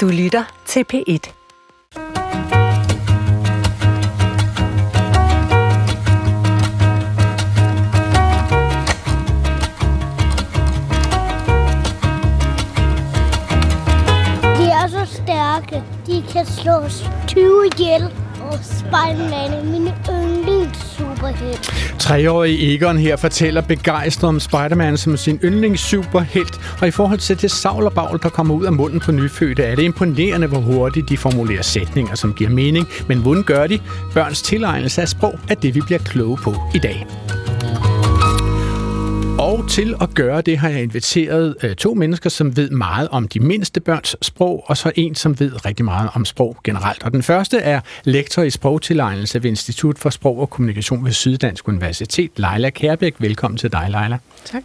Du lytter til P1. De er så stærke. De kan slå 20 ihjel. Og Spider-Man er min. Treårige Egon her fortæller begejstret om Spider-Man som sin yndlingssuperhelt, og i forhold til det savl og bagl, der kommer ud af munden på nyfødte, er det imponerende, hvor hurtigt de formulerer sætninger, som giver mening. Men hvordan gør de? Børns tilegnelse af sprog er det, vi bliver kloge på i dag. Og til at gøre det har jeg inviteret øh, to mennesker, som ved meget om de mindste børns sprog, og så en, som ved rigtig meget om sprog generelt. Og den første er lektor i sprogtilegnelse ved Institut for Sprog og Kommunikation ved Syddansk Universitet, Leila Kærbæk. Velkommen til dig, Leila. Tak.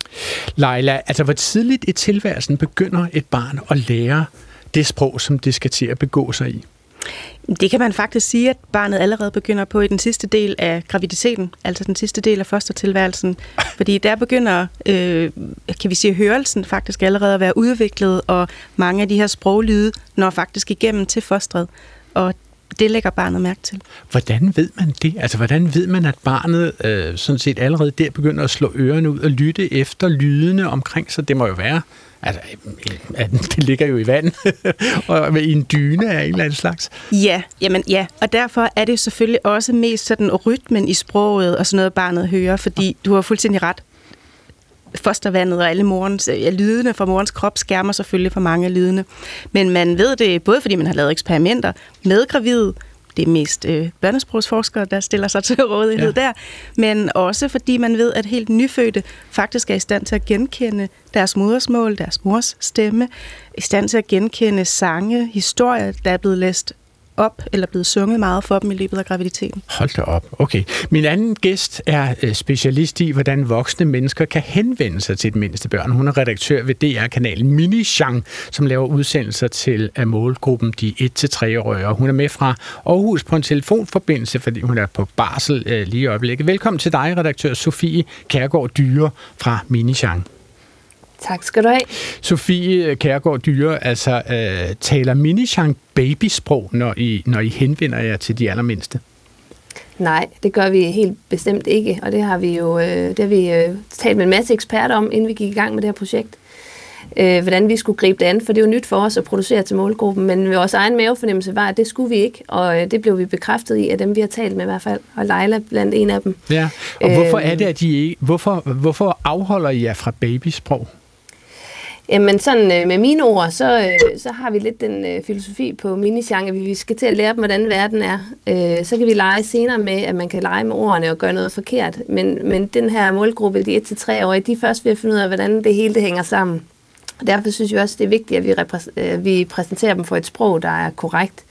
Leila, altså hvor tidligt i tilværelsen begynder et barn at lære det sprog, som det skal til at begå sig i? Det kan man faktisk sige, at barnet allerede begynder på i den sidste del af graviditeten, altså den sidste del af fostertilværelsen. Fordi der begynder, øh, kan vi sige, hørelsen faktisk allerede at være udviklet, og mange af de her sproglyde når faktisk igennem til fostret. Og det lægger barnet mærke til. Hvordan ved man det? Altså, hvordan ved man, at barnet øh, sådan set allerede der begynder at slå ørerne ud og lytte efter lydene omkring sig? Det må jo være Altså, det ligger jo i vand, og i en dyne af en eller anden slags. Ja, jamen ja, og derfor er det selvfølgelig også mest sådan rytmen i sproget og sådan noget, barnet hører, fordi du har fuldstændig ret. Fostervandet og alle morgens, ja, lydene fra morens krop skærmer selvfølgelig for mange af lydene. Men man ved det både, fordi man har lavet eksperimenter med gravide, det er mest øh, børnesprogsforskere, der stiller sig til rådighed ja. der, men også fordi man ved, at helt nyfødte faktisk er i stand til at genkende deres modersmål, deres mors stemme, i stand til at genkende sange, historier, der er blevet læst op eller blevet sunget meget for dem i løbet af graviditeten. Hold da op. Okay. Min anden gæst er øh, specialist i, hvordan voksne mennesker kan henvende sig til et mindste børn. Hun er redaktør ved DR-kanalen Minichang, som laver udsendelser til af målgruppen de 1-3-årige. Hun er med fra Aarhus på en telefonforbindelse, fordi hun er på barsel øh, lige i øjeblikket. Velkommen til dig, redaktør Sofie Kærgaard Dyre fra Minichang. Tak skal du have. Sofie Kærgaard Dyre, altså øh, taler Minichang babysprog, når I, når I henvender jer til de allermindste? Nej, det gør vi helt bestemt ikke, og det har vi jo øh, det har vi øh, talt med en masse eksperter om, inden vi gik i gang med det her projekt. Øh, hvordan vi skulle gribe det an, for det er jo nyt for os at producere til målgruppen, men vores egen mavefornemmelse var, at det skulle vi ikke, og øh, det blev vi bekræftet i af dem, vi har talt med i hvert fald, og Leila blandt en af dem. Ja, og hvorfor er det, at I ikke, hvorfor, hvorfor afholder I jer fra babysprog? Jamen sådan øh, med mine ord, så, øh, så har vi lidt den øh, filosofi på minisjang, at vi skal til at lære dem, hvordan verden er. Øh, så kan vi lege senere med, at man kan lege med ordene og gøre noget forkert. Men, men den her målgruppe, de 1-3-årige, de er først ved at finde ud af, hvordan det hele det hænger sammen. Og derfor synes jeg også, det er vigtigt, at vi, repræs- øh, vi præsenterer dem for et sprog, der er korrekt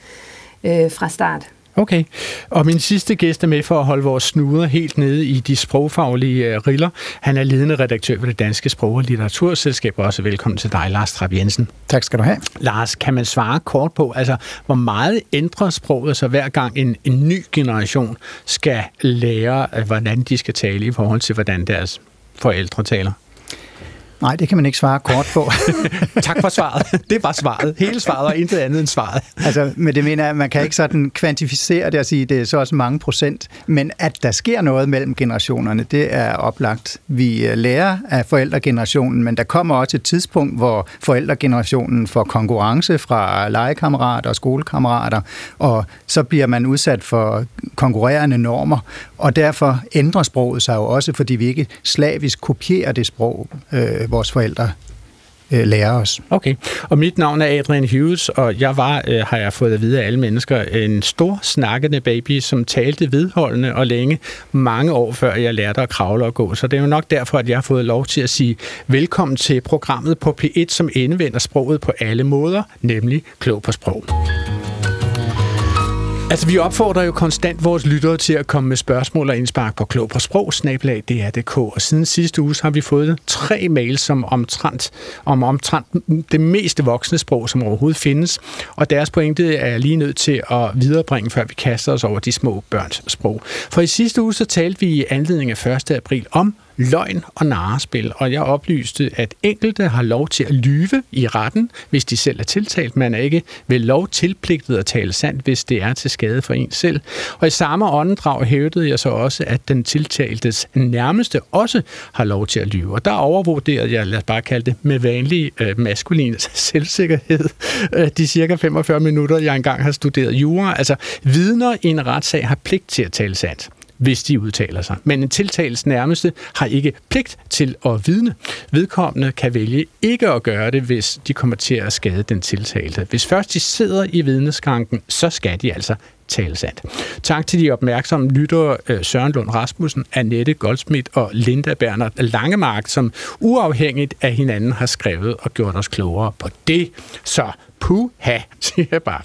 øh, fra start. Okay, og min sidste gæst er med for at holde vores snuder helt nede i de sprogfaglige uh, riller. Han er ledende redaktør ved det Danske Sprog- og Litteraturselskab. Også velkommen til dig, Lars Trapp Jensen. Tak skal du have. Lars, kan man svare kort på, altså hvor meget ændrer sproget så hver gang en, en ny generation skal lære, uh, hvordan de skal tale i forhold til, hvordan deres forældre taler? Nej, det kan man ikke svare kort på. tak for svaret. Det var svaret. Hele svaret og intet andet end svaret. altså, med det mener jeg, at man kan ikke sådan kvantificere det og sige, at det er så også mange procent. Men at der sker noget mellem generationerne, det er oplagt. Vi øh, lærer af forældregenerationen, men der kommer også et tidspunkt, hvor forældregenerationen får konkurrence fra legekammerater og skolekammerater, og så bliver man udsat for konkurrerende normer, og derfor ændrer sproget sig jo også, fordi vi ikke slavisk kopierer det sprog, øh, Øh, vores forældre øh, lærer os. Okay, og mit navn er Adrian Hughes, og jeg var, øh, har jeg fået at vide af alle mennesker, en stor snakkende baby, som talte vedholdende og længe, mange år før jeg lærte at kravle og gå. Så det er jo nok derfor, at jeg har fået lov til at sige velkommen til programmet på P1, som indvender sproget på alle måder, nemlig Klog på Sprog. Altså, vi opfordrer jo konstant vores lyttere til at komme med spørgsmål og indspark på klog på sprog, snablag, DR.dk. Og siden sidste uge har vi fået tre mails som omtrent, om omtrent det meste voksne sprog, som overhovedet findes. Og deres pointe er jeg lige nødt til at viderebringe, før vi kaster os over de små børns sprog. For i sidste uge så talte vi i anledning af 1. april om løgn og narrespil, og jeg oplyste, at enkelte har lov til at lyve i retten, hvis de selv er tiltalt. Man er ikke ved lov tilpligtet at tale sandt, hvis det er til skade for en selv. Og i samme åndedrag hævdede jeg så også, at den tiltaltes nærmeste også har lov til at lyve. Og der overvurderede jeg, lad os bare kalde det, med vanlig øh, maskulin selvsikkerhed, øh, de cirka 45 minutter, jeg engang har studeret jura. Altså, vidner i en retssag har pligt til at tale sandt hvis de udtaler sig. Men en tiltales nærmeste har ikke pligt til at vidne. Vedkommende kan vælge ikke at gøre det, hvis de kommer til at skade den tiltalte. Hvis først de sidder i vidneskranken, så skal de altså tale sandt. Tak til de opmærksomme lyttere øh, Søren Lund Rasmussen, Annette Goldsmith og Linda Bernard Langemark, som uafhængigt af hinanden har skrevet og gjort os klogere på det. Så puha, siger jeg bare.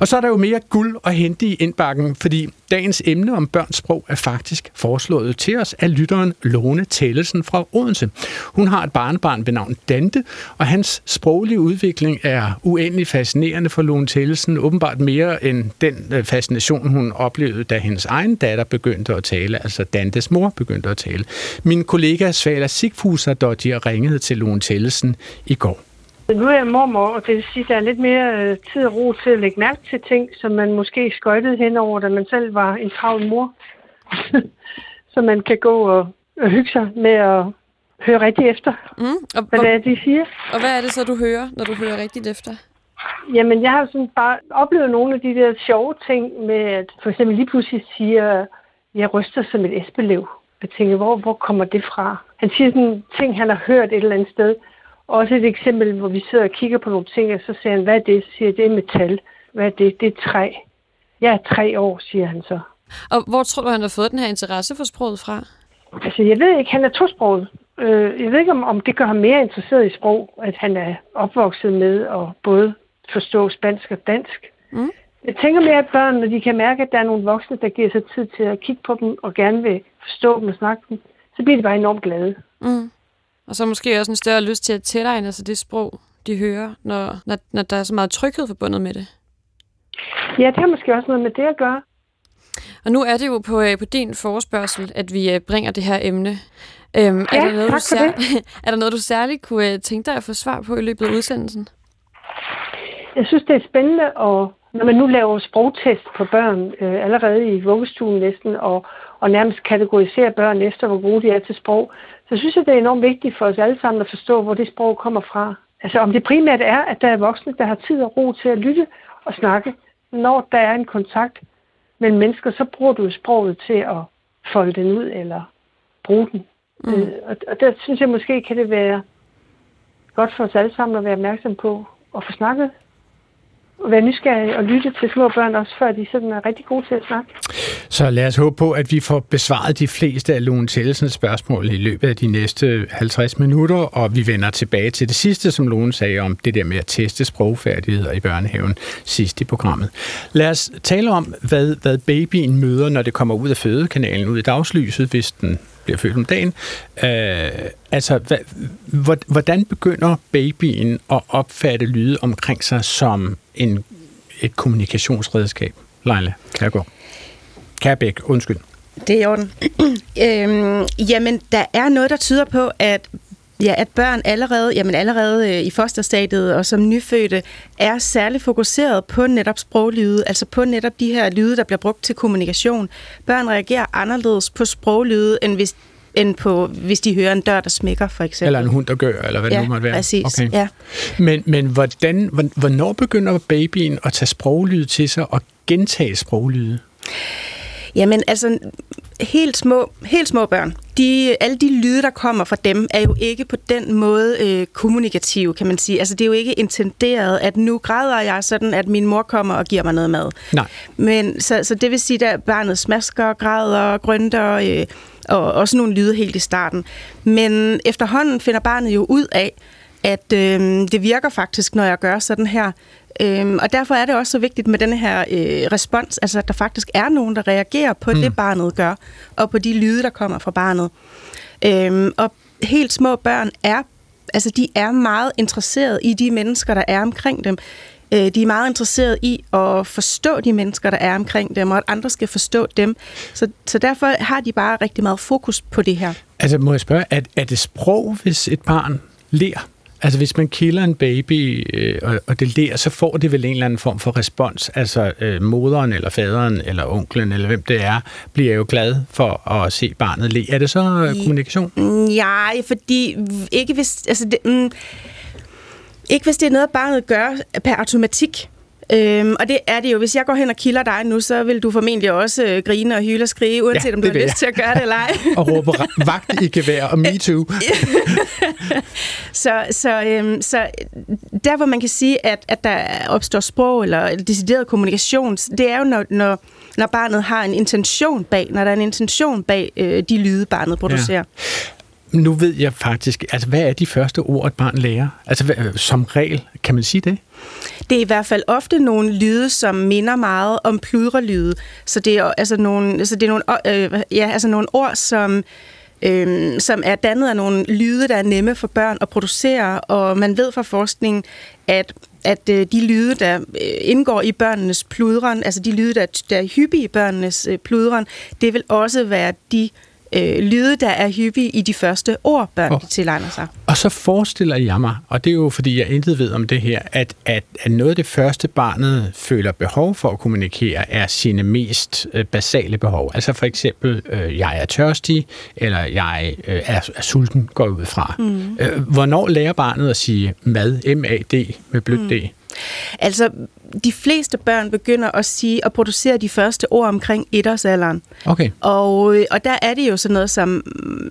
Og så er der jo mere guld at hente i indbakken, fordi dagens emne om børns sprog er faktisk foreslået til os af lytteren Lone Tællesen fra Odense. Hun har et barnebarn ved navn Dante, og hans sproglige udvikling er uendelig fascinerende for Lone Tællesen, åbenbart mere end den øh, fascination, hun oplevede, da hendes egen datter begyndte at tale, altså Dantes mor begyndte at tale. Min kollega Svala Sigfuser, der ringede til Lone Tællesen i går. Nu er jeg mormor, og det vil sige, at der er lidt mere øh, tid og ro til at lægge mærke til ting, som man måske skøjtede henover, da man selv var en travl mor. så man kan gå og, og hygge sig med at høre rigtigt efter, mm, og, hvad det er, de siger. Og hvad er det så, du hører, når du hører rigtigt efter? Jamen, jeg har sådan bare oplevet nogle af de der sjove ting med, at for eksempel lige pludselig siger, jeg ryster som et esbelev. Jeg tænker, hvor, hvor kommer det fra? Han siger sådan ting, han har hørt et eller andet sted. Også et eksempel, hvor vi sidder og kigger på nogle ting, og så siger han, hvad er det? Så siger jeg, det er metal. Hvad er det? Det er træ. Jeg er tre år, siger han så. Og hvor tror du, han har fået den her interesse for sproget fra? Altså, jeg ved ikke, han er tosproget. Øh, jeg ved ikke, om, om det gør ham mere interesseret i sprog, at han er opvokset med at både forstå spansk og dansk. Mm. Jeg tænker mere, at børn, når de kan mærke, at der er nogle voksne, der giver sig tid til at kigge på dem og gerne vil forstå dem og snakke dem, så bliver de bare enormt glade. Mm. Og så måske også en større lyst til at tilegne sig det sprog, de hører, når, når, når der er så meget tryghed forbundet med det. Ja, det har måske også noget med det at gøre. Og nu er det jo på, øh, på din forespørgsel, at vi øh, bringer det her emne. Øhm, ja, er, der noget, du sær- er der noget, du særligt kunne øh, tænke dig at få svar på i løbet af udsendelsen? Jeg synes, det er spændende, og når man nu laver sprogtest for børn øh, allerede i vuggestuen næsten, og, og nærmest kategoriserer børn efter, hvor gode de er til sprog, så synes jeg, det er enormt vigtigt for os alle sammen at forstå, hvor det sprog kommer fra. Altså om det primært er, at der er voksne, der har tid og ro til at lytte og snakke. Når der er en kontakt mellem mennesker, så bruger du sproget til at folde den ud eller bruge den. Mm. Øh, og, og der synes jeg måske, kan det være godt for os alle sammen at være opmærksom på at få snakket være nysgerrig og lytte til små børn, også før de sådan er rigtig gode til at snakke. Så lad os håbe på, at vi får besvaret de fleste af Lone Tellesens spørgsmål i løbet af de næste 50 minutter, og vi vender tilbage til det sidste, som Lone sagde om det der med at teste sprogfærdigheder i børnehaven sidst i programmet. Lad os tale om, hvad, hvad babyen møder, når det kommer ud af fødekanalen, ud i dagslyset, hvis den bliver født om dagen. Øh, altså, hvad, hvordan begynder babyen at opfatte lyde omkring sig som en, et kommunikationsredskab? Leila Kærgaard. Kærbæk, undskyld. Det er i orden. øhm, jamen, der er noget, der tyder på, at Ja, at børn allerede, jamen allerede øh, i fosterstadiet og som nyfødte er særligt fokuseret på netop sproglyde, altså på netop de her lyde, der bliver brugt til kommunikation. Børn reagerer anderledes på sproglyde, end hvis end på, hvis de hører en dør, der smækker, for eksempel. Eller en hund, der gør, eller hvad ja, det nu måtte være. præcis. Okay. Ja. Men, men hvordan, hvornår begynder babyen at tage sproglyde til sig og gentage sproglyde? Jamen, altså, helt små, helt små børn, de, alle de lyde, der kommer fra dem, er jo ikke på den måde øh, kommunikative, kan man sige. Altså, det er jo ikke intenderet, at nu græder jeg sådan, at min mor kommer og giver mig noget mad. Nej. Men, så, så det vil sige, at barnet smasker, græder, grønter, øh, og også nogle lyde helt i starten. Men efterhånden finder barnet jo ud af, at øh, det virker faktisk, når jeg gør sådan her. Øhm, og derfor er det også så vigtigt med den her øh, respons, altså at der faktisk er nogen, der reagerer på mm. det, barnet gør, og på de lyde, der kommer fra barnet. Øhm, og helt små børn er, altså de er meget interesserede i de mennesker, der er omkring dem. Øh, de er meget interesserede i at forstå de mennesker, der er omkring dem, og at andre skal forstå dem. Så, så derfor har de bare rigtig meget fokus på det her. Altså, må jeg spørge, er, er det sprog, hvis et barn ler? Altså, hvis man kilder en baby, øh, og, og det ler, så får det vel en eller anden form for respons. Altså, øh, moderen eller faderen eller onklen eller hvem det er, bliver jo glad for at se barnet le. Er det så øh, kommunikation? Ja, fordi ikke hvis, altså det, mm, ikke hvis det er noget, barnet gør per automatik. Øhm, og det er det jo. Hvis jeg går hen og kilder dig nu, så vil du formentlig også øh, grine og hyle og skrige, uanset Ja, om du det har lyst til at gøre det eller ej. og råbe vagt i gevær og me too. Så, så, øhm, så der, hvor man kan sige, at, at der opstår sprog eller, decideret kommunikation, det er jo, når, når, når barnet har en intention bag, når der er en intention bag øh, de lyde, barnet producerer. Nu ved jeg faktisk, altså hvad er de første ord, et barn lærer? Altså hvad, øh, som regel, kan man sige det? Det er i hvert fald ofte nogle lyde, som minder meget om pludrelyde. Så det er altså nogle, altså det er nogle, øh, øh ja, altså nogle ord, som, øh, som er dannet af nogle lyde, der er nemme for børn at producere, og man ved fra forskningen, at at øh, de lyde, der øh, indgår i børnenes pludren, altså de lyde, der, der er hyppige i børnenes øh, pludren, det vil også være de øh, lyde, der er hyppige i de første ord, børn oh. tilegner sig. Og så forestiller jeg mig, og det er jo fordi, jeg intet ved om det her, at, at, at noget af det første, barnet føler behov for at kommunikere, er sine mest øh, basale behov. Altså for eksempel, øh, jeg er tørstig, eller jeg øh, er, er sulten, går ud fra. Mm. Øh, hvornår lærer barnet at sige mad, M-A-D, med blødt mm. D? Altså, de fleste børn begynder at sige og producere de første ord omkring etårsalderen. Okay. Og, øh, og der er det jo sådan noget som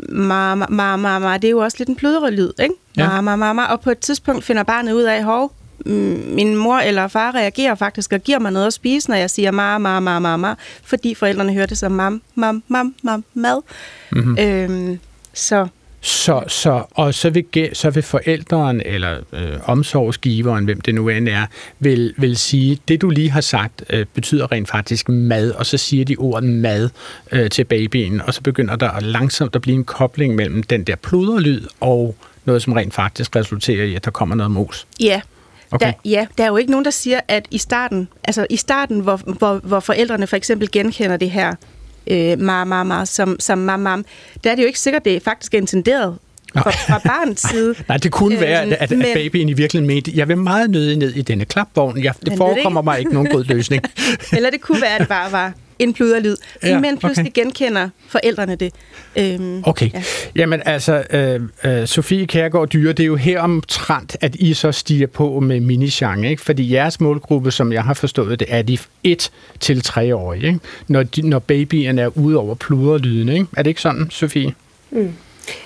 mama, mama, mama. Det er jo også lidt en plødrelyd, ikke? Ja. Mama, mama. Og på et tidspunkt finder barnet ud af, hov, mm, min mor eller far reagerer faktisk og giver mig noget at spise, når jeg siger mama, mama, mama, fordi forældrene hører det som mam, mam, mam, mam, mad. Mm-hmm. Øhm, så Så, så, og så vil, så vil forældren eller øh, omsorgsgiveren, hvem det nu end er, vil, vil sige, det du lige har sagt, øh, betyder rent faktisk mad, og så siger de ordet mad øh, til babyen, og så begynder der langsomt at blive en kobling mellem den der pluderlyd og noget, som rent faktisk resulterer i, at der kommer noget mos. ja, Okay. Der, ja, der er jo ikke nogen, der siger, at i starten, altså i starten, hvor, hvor, hvor forældrene for eksempel genkender det her øh, ma, ma, ma, som, som mam, mam, der er det jo ikke sikkert, det faktisk er intenderet fra, fra barnets side. Nej, det kunne Øhm, være, at, at, men- babyen i virkeligheden mente, jeg vil meget nødig ned i denne klapvogn. Jeg, det er forekommer det. mig ikke nogen god løsning. Eller det kunne være, at det bare var en pluderlyd. Ja, men pludselig okay. genkender forældrene det. Øhm, Okay. Ja. Ja. Jamen altså, øh, øh, Sofie Kærgaard Dyre, det er jo her omtrent, at I så stiger på med minigenre, ikke? Fordi jeres målgruppe, som jeg har forstået det, er de 1 til 3 år, ikke? Når, de, når babyen er ude over pluderlyden, ikke? Er det ikke sådan, Sofie?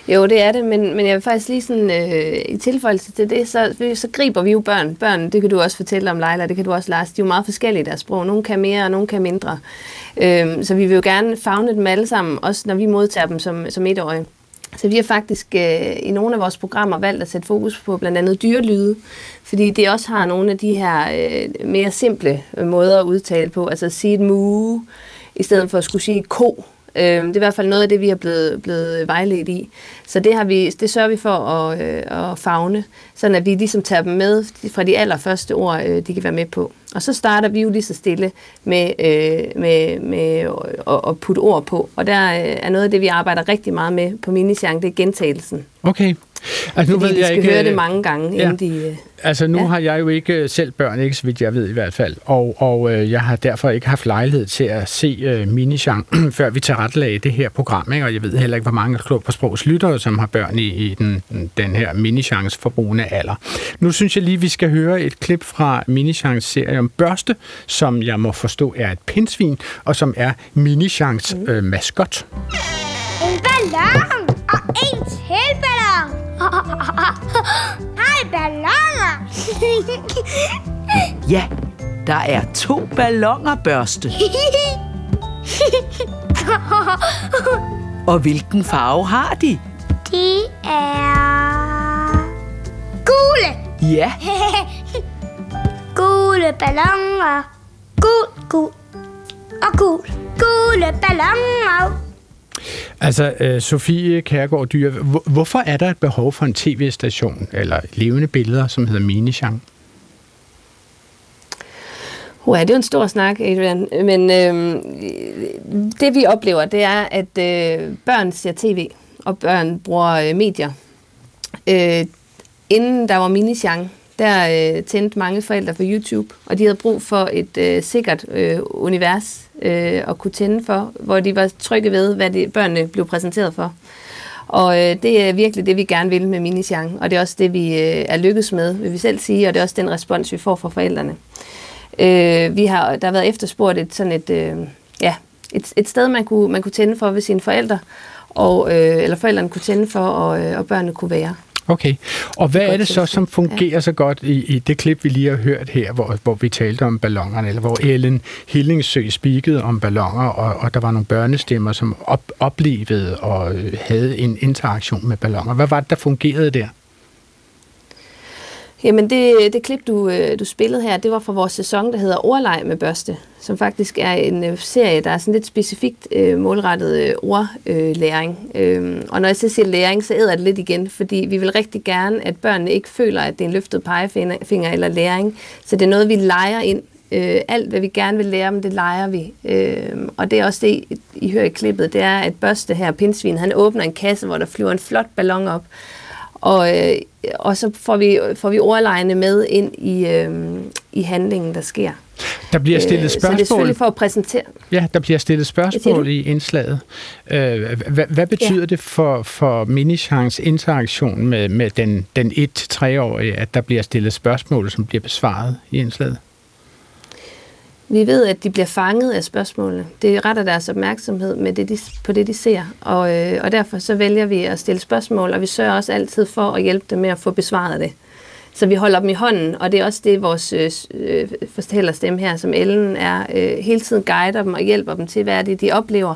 Jo, det er det, men, men jeg vil faktisk lige sådan, øh, i tilføjelse til det, så, så griber vi jo børn. Børn, det kan du også fortælle om, Leila, det kan du også, Lars, de er jo meget forskellige i deres sprog. Nogle kan mere, og nogle kan mindre. Øh, så vi vil jo gerne fagne dem alle sammen, også når vi modtager dem som, som etårige. Så vi har faktisk øh, i nogle af vores programmer valgt at sætte fokus på blandt andet dyrelyde, fordi det også har nogle af de her øh, mere simple øh, måder at udtale på, altså at sige et mu, i stedet for at skulle sige ko. Øh, det er i hvert fald noget af det, vi er blevet, blevet vejledt i. Så det, har vi, det sørger vi for at, øh, at fagne, sådan at vi ligesom tager dem med fra de allerførste ord, øh, de kan være med på. Og så starter vi jo lige så stille med, øh, med, med at, at putte ord på. Og der øh, er noget af det, vi arbejder rigtig meget med på Minisjang, det er gentagelsen. Okay. Altså, nu Fordi ved de jeg skal ikke, høre det øh, mange gange, ja. inden de... øh, Altså, nu ja. Har jeg jo ikke øh, selv børn, ikke så vidt jeg ved i hvert fald, og, og øh, jeg har derfor ikke haft lejlighed til at se øh, Minichan, før vi tager retlagde det her program, ikke? og jeg ved heller ikke, hvor mange klog på sprogs lyttere, som har børn i, i den, den her Minichans forbrugende alder. Nu synes jeg lige, vi skal høre et klip fra Minichans serie om børste, som jeg må forstå er et pindsvin, og som er Minichans øh, maskot. En ballon og en. Hej, balloner. Ja, der er to ballonger børste. Og hvilken farve har de? De er gule. Ja, Gule balloner. Gul, gul og gul. Gule balloner. Altså, øh, Sofie Kærgaard Dyr, hvorfor er der et behov for en tv-station eller levende billeder, som hedder Minichan? Uh, det er jo en stor snak, Adrian. Men øh, det vi oplever, det er, at øh, børn ser tv. og børn bruger øh, medier. Øh, inden der var minisjang, der øh, tændte mange forældre for YouTube, og de havde brug for et øh, sikkert øh, univers øh, at kunne tænde for, hvor de var trygge ved, hvad de, børnene blev præsenteret for. Og øh, det er virkelig det, vi gerne vil med Minisjang, og det er også det, vi øh, er lykkedes med, vil vi selv sige, og det er også den respons, vi får fra forældrene. Øh, vi har, der har været efterspurgt et, sådan et, øh, ja, et, et sted, man kunne, man kunne tænde for ved sine forældre, og, øh, eller forældrene kunne tænde for, og, øh, og børnene kunne være. Okay, og hvad er det så, som fungerer så godt i, i det klip, vi lige har hørt her, hvor, hvor vi talte om ballongerne, eller hvor Ellen Hillingsø spikede om ballonger, og, og der var nogle børnestemmer, som op, oplevede og havde en interaktion med ballonger. Hvad var det, der fungerede der? Jamen det, det klip, du, øh, du spillede her, det var fra vores sæson, der hedder Ordleg med børste, som faktisk er en øh, serie, der er sådan lidt specifikt øh, målrettet øh, ordlæring. Øh, og når jeg så siger læring, så æder det lidt igen, fordi vi vil rigtig gerne, at børnene ikke føler, at det er en løftet pegefinger eller læring. Så det er noget, vi leger ind. Øh, alt, hvad vi gerne vil lære dem, det leger vi. Øh, og det er også det, I hører i klippet, det er, at børste her, pinsvin, han åbner en kasse, hvor der flyver en flot ballon op. Og, øh, og så får vi, får vi ordlejene med ind i, øh, i handlingen, der sker. Der bliver stillet spørgsmål. Så det er selvfølgelig for at præsentere. Ja, der bliver stillet spørgsmål i indslaget. Hvad, hvad betyder ja. det for, for Minichans interaktion med, med den, den 1-3-årige, at der bliver stillet spørgsmål, som bliver besvaret i indslaget? Vi ved, at de bliver fanget af spørgsmålene. Det retter deres opmærksomhed med det, de, på det, de ser. Og, øh, og derfor så vælger vi at stille spørgsmål, og vi sørger også altid for at hjælpe dem med at få besvaret det. Så vi holder dem i hånden, og det er også det, vores øh, øh fortællerstemme her, som Ellen er, øh, hele tiden guider dem og hjælper dem til, hvad er det, de oplever.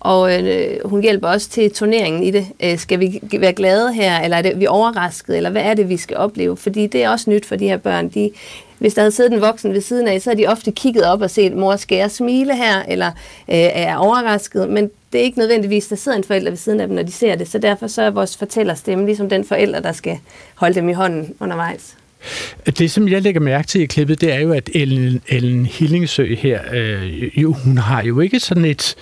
Og øh, hun hjælper også til turneringen i det. Øh, skal vi være glade her, eller er det, vi overrasket, eller hvad er det, vi skal opleve? Fordi det er også nyt for de her børn. De, hvis der havde siddet en voksen ved siden af, så havde de ofte kigget op og set mor skære smile her, eller øh, er overrasket. Men det er ikke nødvendigvis, der sidder en forælder ved siden af dem, når de ser det. Så derfor så er vores fortællerstemme ligesom den forælder, der skal holde dem i hånden undervejs. Det, som jeg lægger mærke til i klippet, det er jo, at Ellen, Ellen Hillingsø her, øh, jo, hun har jo ikke sådan et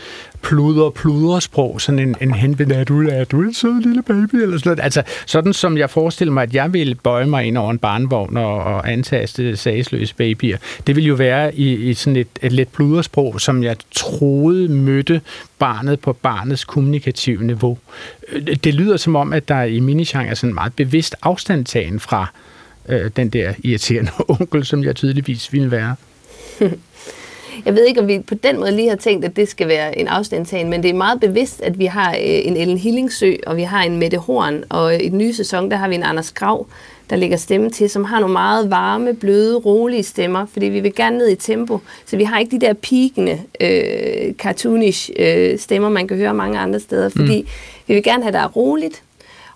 pluder, sprog sådan en, en henvend, er du, er du en sød lille baby, eller sådan noget. Altså, sådan som jeg forestiller mig, at jeg ville bøje mig ind over en barnevogn og, og antaste sagsløse babyer, det ville jo være i, i sådan et, et let pludersprog, som jeg troede mødte barnet på barnets kommunikative niveau. Øh, det lyder som om, at der i minichang er sådan en meget bevidst afstandtagen fra øh, den der irriterende onkel, som jeg tydeligvis ville være. Jeg ved ikke, om vi på den måde lige har tænkt, at det skal være en afstandtagen, men det er meget bevidst, at vi har øh, en Ellen Hillingsø, og vi har en Mette Horn, og i den nye sæson, der har vi en Anders Grav, der lægger stemme til, som har nogle meget varme, bløde, rolige stemmer, fordi vi vil gerne ned i tempo. Så vi har ikke de der pikende, øh, cartoonish øh, stemmer, man kan høre mange andre steder, fordi mm. vi vil gerne have, der er roligt,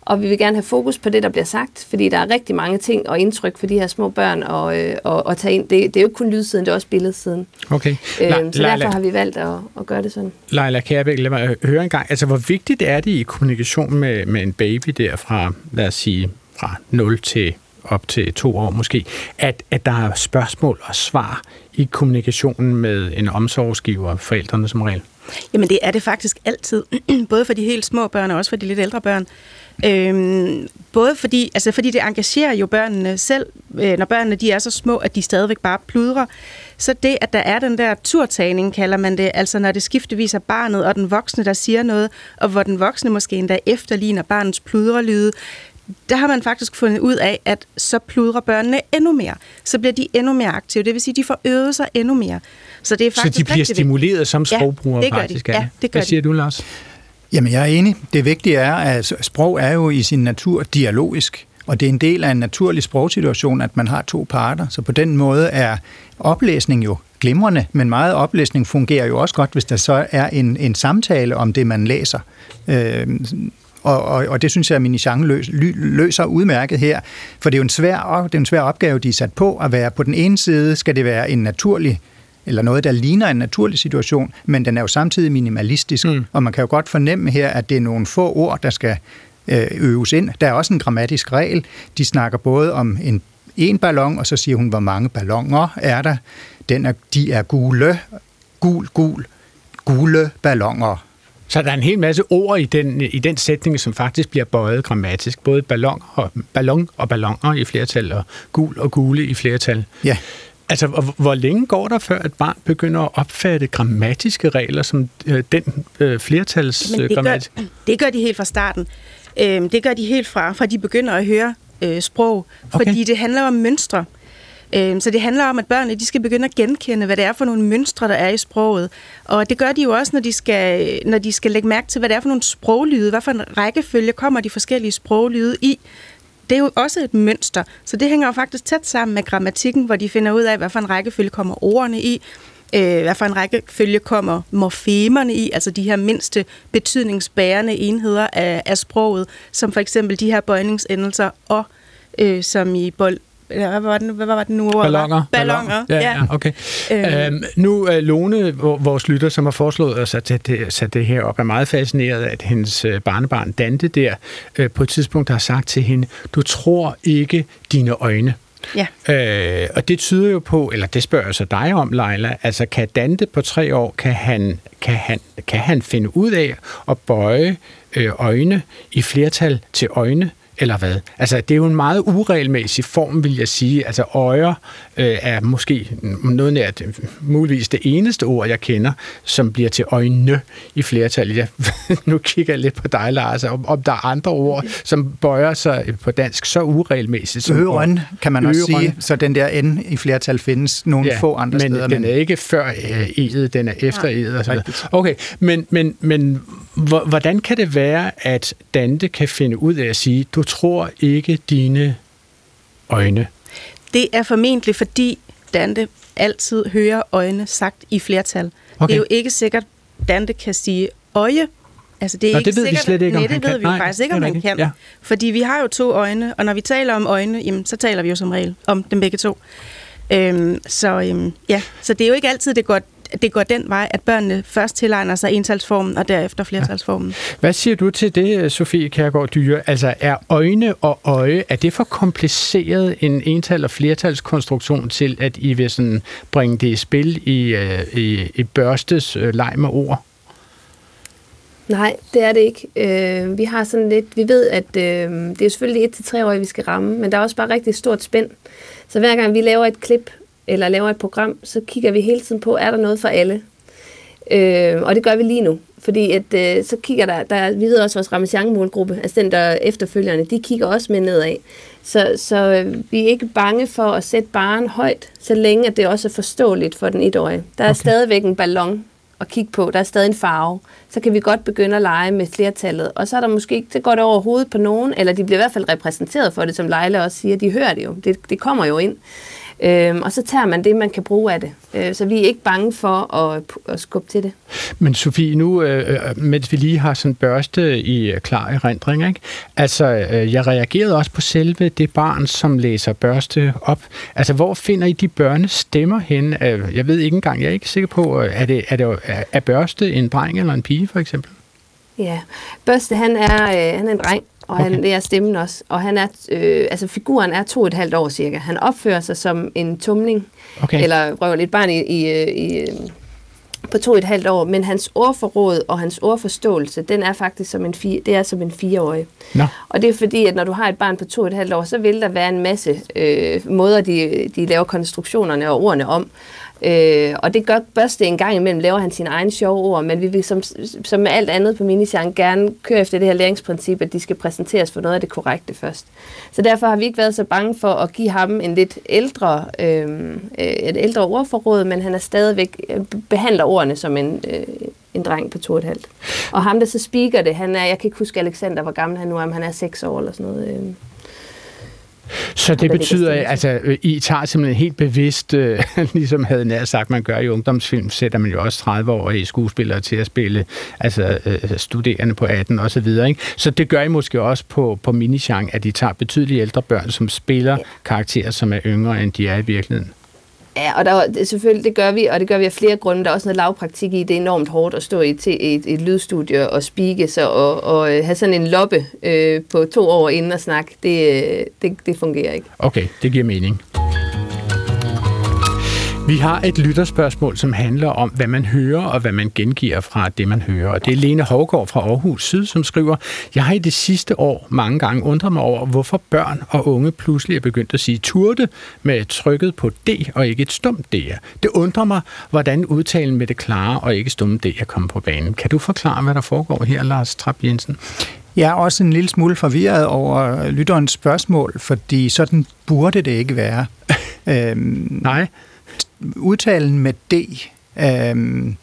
og vi vil gerne have fokus på det, der bliver sagt, fordi der er rigtig mange ting og indtryk for de her små børn at, øh, at, at tage ind. Det, det er jo ikke kun lydsiden, det er også billedsiden. Okay. Øhm, så derfor har vi valgt at, at gøre det sådan. Leila Kærbæk, lad mig høre en gang. Altså, hvor vigtigt er det i kommunikation med, med en baby der fra, lad os sige, fra 0 til op til to år måske, at, at der er spørgsmål og svar i kommunikationen med en omsorgsgiver, forældrene som regel? Jamen det er det faktisk altid, både for de helt små børn og også for de lidt ældre børn. Øhm, både fordi, altså fordi det engagerer jo børnene selv, øh, når børnene de er så små, at de stadigvæk bare pludrer. Så det, at der er den der turtagning, kalder man det, altså når det skiftevis er barnet og den voksne, der siger noget, og hvor den voksne måske endda efterligner barnets pludrelyde, der har man faktisk fundet ud af, at så pludrer børnene endnu mere. Så bliver de endnu mere aktive. Det vil sige, at de får øvet sig endnu mere. Så, det er faktisk så de bliver stimuleret som sprogbrugere ja, det faktisk? De. Ja, det gør Hvad siger de. du, Lars? Jamen, jeg er enig. Det vigtige er, at sprog er jo i sin natur dialogisk, og det er en del af en naturlig sprogsituation, at man har to parter. Så på den måde er oplæsning jo glimrende, men meget oplæsning fungerer jo også godt, hvis der så er en, en samtale om det, man læser. Øh, og, og, og det synes jeg, at Minichan løs, løser udmærket her, for det er jo en svær, det er en svær opgave, de er sat på, at være på den ene side, skal det være en naturlig eller noget, der ligner en naturlig situation, men den er jo samtidig minimalistisk, mm. og man kan jo godt fornemme her, at det er nogle få ord, der skal øh, øves ind. Der er også en grammatisk regel. De snakker både om en en ballon, og så siger hun, hvor mange ballonger er der. Den er, de er gule, gul, gul, gule ballonger. Så der er en hel masse ord i den, i den sætning, som faktisk bliver bøjet grammatisk. Både ballon og, ballon og balloner i flertal, og gul og gule i flertal. Ja. Altså, hvor, længe går der, før et barn begynder at opfatte grammatiske regler som øh, den øh, flertals Men øh, det, gør, grammatik? det gør de helt fra starten. Øhm, det gør de helt fra, fra de begynder at høre øh, sprog, Okay. fordi det handler om mønstre. Øhm, så det handler om, at børnene de skal begynde at genkende, hvad det er for nogle mønstre, der er i sproget. Og det gør de jo også, når de skal, når de skal lægge mærke til, hvad det er for nogle sproglyde, hvad for en rækkefølge kommer de forskellige sproglyde i. Det er jo også et mønster, så det hænger jo faktisk tæt sammen med grammatikken, hvor de finder ud af, hvad for en rækkefølge kommer ordene i, øh, hvad for en rækkefølge kommer morfemerne i, altså de her mindste betydningsbærende enheder af, af sproget, som for eksempel de her bøjningsendelser og øh, som i bold, hvad var den, hvad var den nu? Ballonger. Ballonger, ja. ja okay. Øhm. Øhm, nu er Lone, hvor- vores lytter, som har foreslået at sætte det, sætte det her op, er meget fascineret af, at hendes øh, barnebarn Dante der øh, på et tidspunkt har sagt til hende, du tror ikke dine øjne. Ja. Øh, og det tyder jo på, eller det spørger jeg så dig om, Leila, altså kan Dante på tre år, kan han, kan han, kan han finde ud af at bøje øh, øjne i flertal til øjne, eller hvad? Altså, det er jo en meget uregelmæssig form, vil jeg sige. Altså, øjer øh, er måske noget nært, muligvis det eneste ord, jeg kender, som bliver til øjne i flertal. Jeg, nu kigger jeg lidt på dig, Lars, om, om der er andre ord, som bøjer sig på dansk så uregelmæssigt. som Øren kan man også Øren. sige, så den der N i flertal findes nogle få andre men steder. den er ikke før øh, edet, den er efter edet og så videre. Rigtigt. Okay, men, men, men hvor- hvordan kan det være, at Dante kan finde ud af at sige, du tror ikke dine øjne? Det er formentlig, fordi Dante altid hører øjne sagt i flertal. Okay. Det er jo ikke sikkert, Dante kan sige øje. Altså, det er Nå, ikke det ved vi sikkert, slet ikke, om nej, det ved kan. vi Nej, faktisk ikke, om han kan. Ja. Fordi vi har jo to øjne, og når vi taler om øjne, jamen, så taler vi jo som regel om dem begge to. Øhm, så, øhm, ja. så det er jo ikke altid, det går, det går den vej, at børnene først tilegner sig entalsformen, og derefter flertalsformen. Hvad siger du til det, Sofie Kærgaard Dyre? Altså, er øjne og øje, er det for kompliceret en ental- og flertalskonstruktion til, at I vil sådan bringe det i spil i, øh, i, i børstes øh, leg med ord? Nej, det er det ikke. Øh, vi har sådan lidt, vi ved, at øh, det er selvfølgelig et til tre år, vi skal ramme, men der er også bare rigtig stort spænd. Så hver gang vi laver et klip, eller laver et program, så kigger vi hele tiden på, er der noget for alle? Øh, og det gør vi lige nu. Fordi at, øh, så kigger der, der, vi ved også, vores Ramachan-målgruppe, altså den der efterfølgerne, de kigger også med nedad. Så, så øh, vi er ikke bange for at sætte baren højt, så længe at det også er forståeligt for den etårige. Der er okay. stadigvæk en ballon at kigge på, der er stadig en farve. Så kan vi godt begynde at lege med flertallet. Og så er der måske ikke, det går det over hovedet på nogen, eller de bliver i hvert fald repræsenteret for det, som Leila også siger. De hører det jo. Det, det kommer jo ind. Øhm, og så tager man det, man kan bruge af det. Øh, så vi er ikke bange for at, at skubbe til det. Men Sofie, nu, øh, øh, mens vi lige har sådan børste i øh, klar erindring, ikke? altså øh, jeg reagerede også på selve det barn, som læser børste op. Altså, hvor finder I de børnestemmer hen? Øh, Jeg ved ikke engang, jeg er ikke sikker på, er, det, er, det, er, er børste en dreng eller en pige, for eksempel? Ja, Børste, han er, øh, han er en dreng, og okay. han, det er stemmen også. Og han er, øh, altså figuren er to og et halvt år cirka. Han opfører sig som en tumling, Okay. eller røver lidt barn i, i, øh, i, øh, på to og et halvt år, men hans ordforråd og hans ordforståelse, den er faktisk som en, fire, det er som en fireårig. Nå. Og det er fordi, at når du har et barn på to og et halvt år, så vil der være en masse øh, måder, de, de laver konstruktionerne og ordene om. Øh, og det gør Børste en gang imellem, laver han sine egne sjove ord, men vi vil som, som med alt andet på Minisang gerne køre efter det her læringsprincip, at de skal præsenteres for noget af det korrekte først. Så derfor har vi ikke været så bange for at give ham en lidt ældre, øh, øh et ældre ordforråd, men han er stadigvæk øh, behandler ordene som en, øh, en dreng på to og et halvt. Og ham, der så speaker det, han er, jeg kan ikke huske Alexander, hvor gammel han nu er, om han er seks år eller sådan noget. Øh. Så det ligger betyder, stille. altså, øh, I tager simpelthen helt bevidst, øh, ligesom havde nær sagt, man gør i ungdomsfilm, sætter man jo også 30-årige skuespillere til at spille, altså øh, studerende på 18 og så videre, ikke? Så det gør I måske også på, på Minisang, at I tager betydeligt ældre børn, som spiller karakterer, som er yngre, end de er i virkeligheden. Ja, og der, det, selvfølgelig, det gør vi, og det gør vi af flere grunde. Der er også noget lavpraktik i. Det er enormt hårdt at stå i et, et, et lydstudie og speake så, og, og øh, have sådan en loppe øh, på to år inden og snakke. Det, øh, det, det fungerer ikke. Okay, det giver mening. Vi har et lytterspørgsmål, som handler om, hvad man hører og hvad man gengiver fra det, man hører. Og det er Lene Hovgaard fra Aarhus Syd, som skriver, Jeg har i det sidste år mange gange undret mig over, hvorfor børn og unge pludselig er begyndt at sige turte med trykket på D og ikke et stumt D'er. Det undrer mig, hvordan udtalen med det klare og ikke stumme D er kommet på banen. Kan du forklare, hvad der foregår her, Lars Trapp Jensen? Jeg er også en lille smule forvirret over lytterens spørgsmål, fordi sådan burde det ikke være. øhm, Nej. Udtalen med D øhm,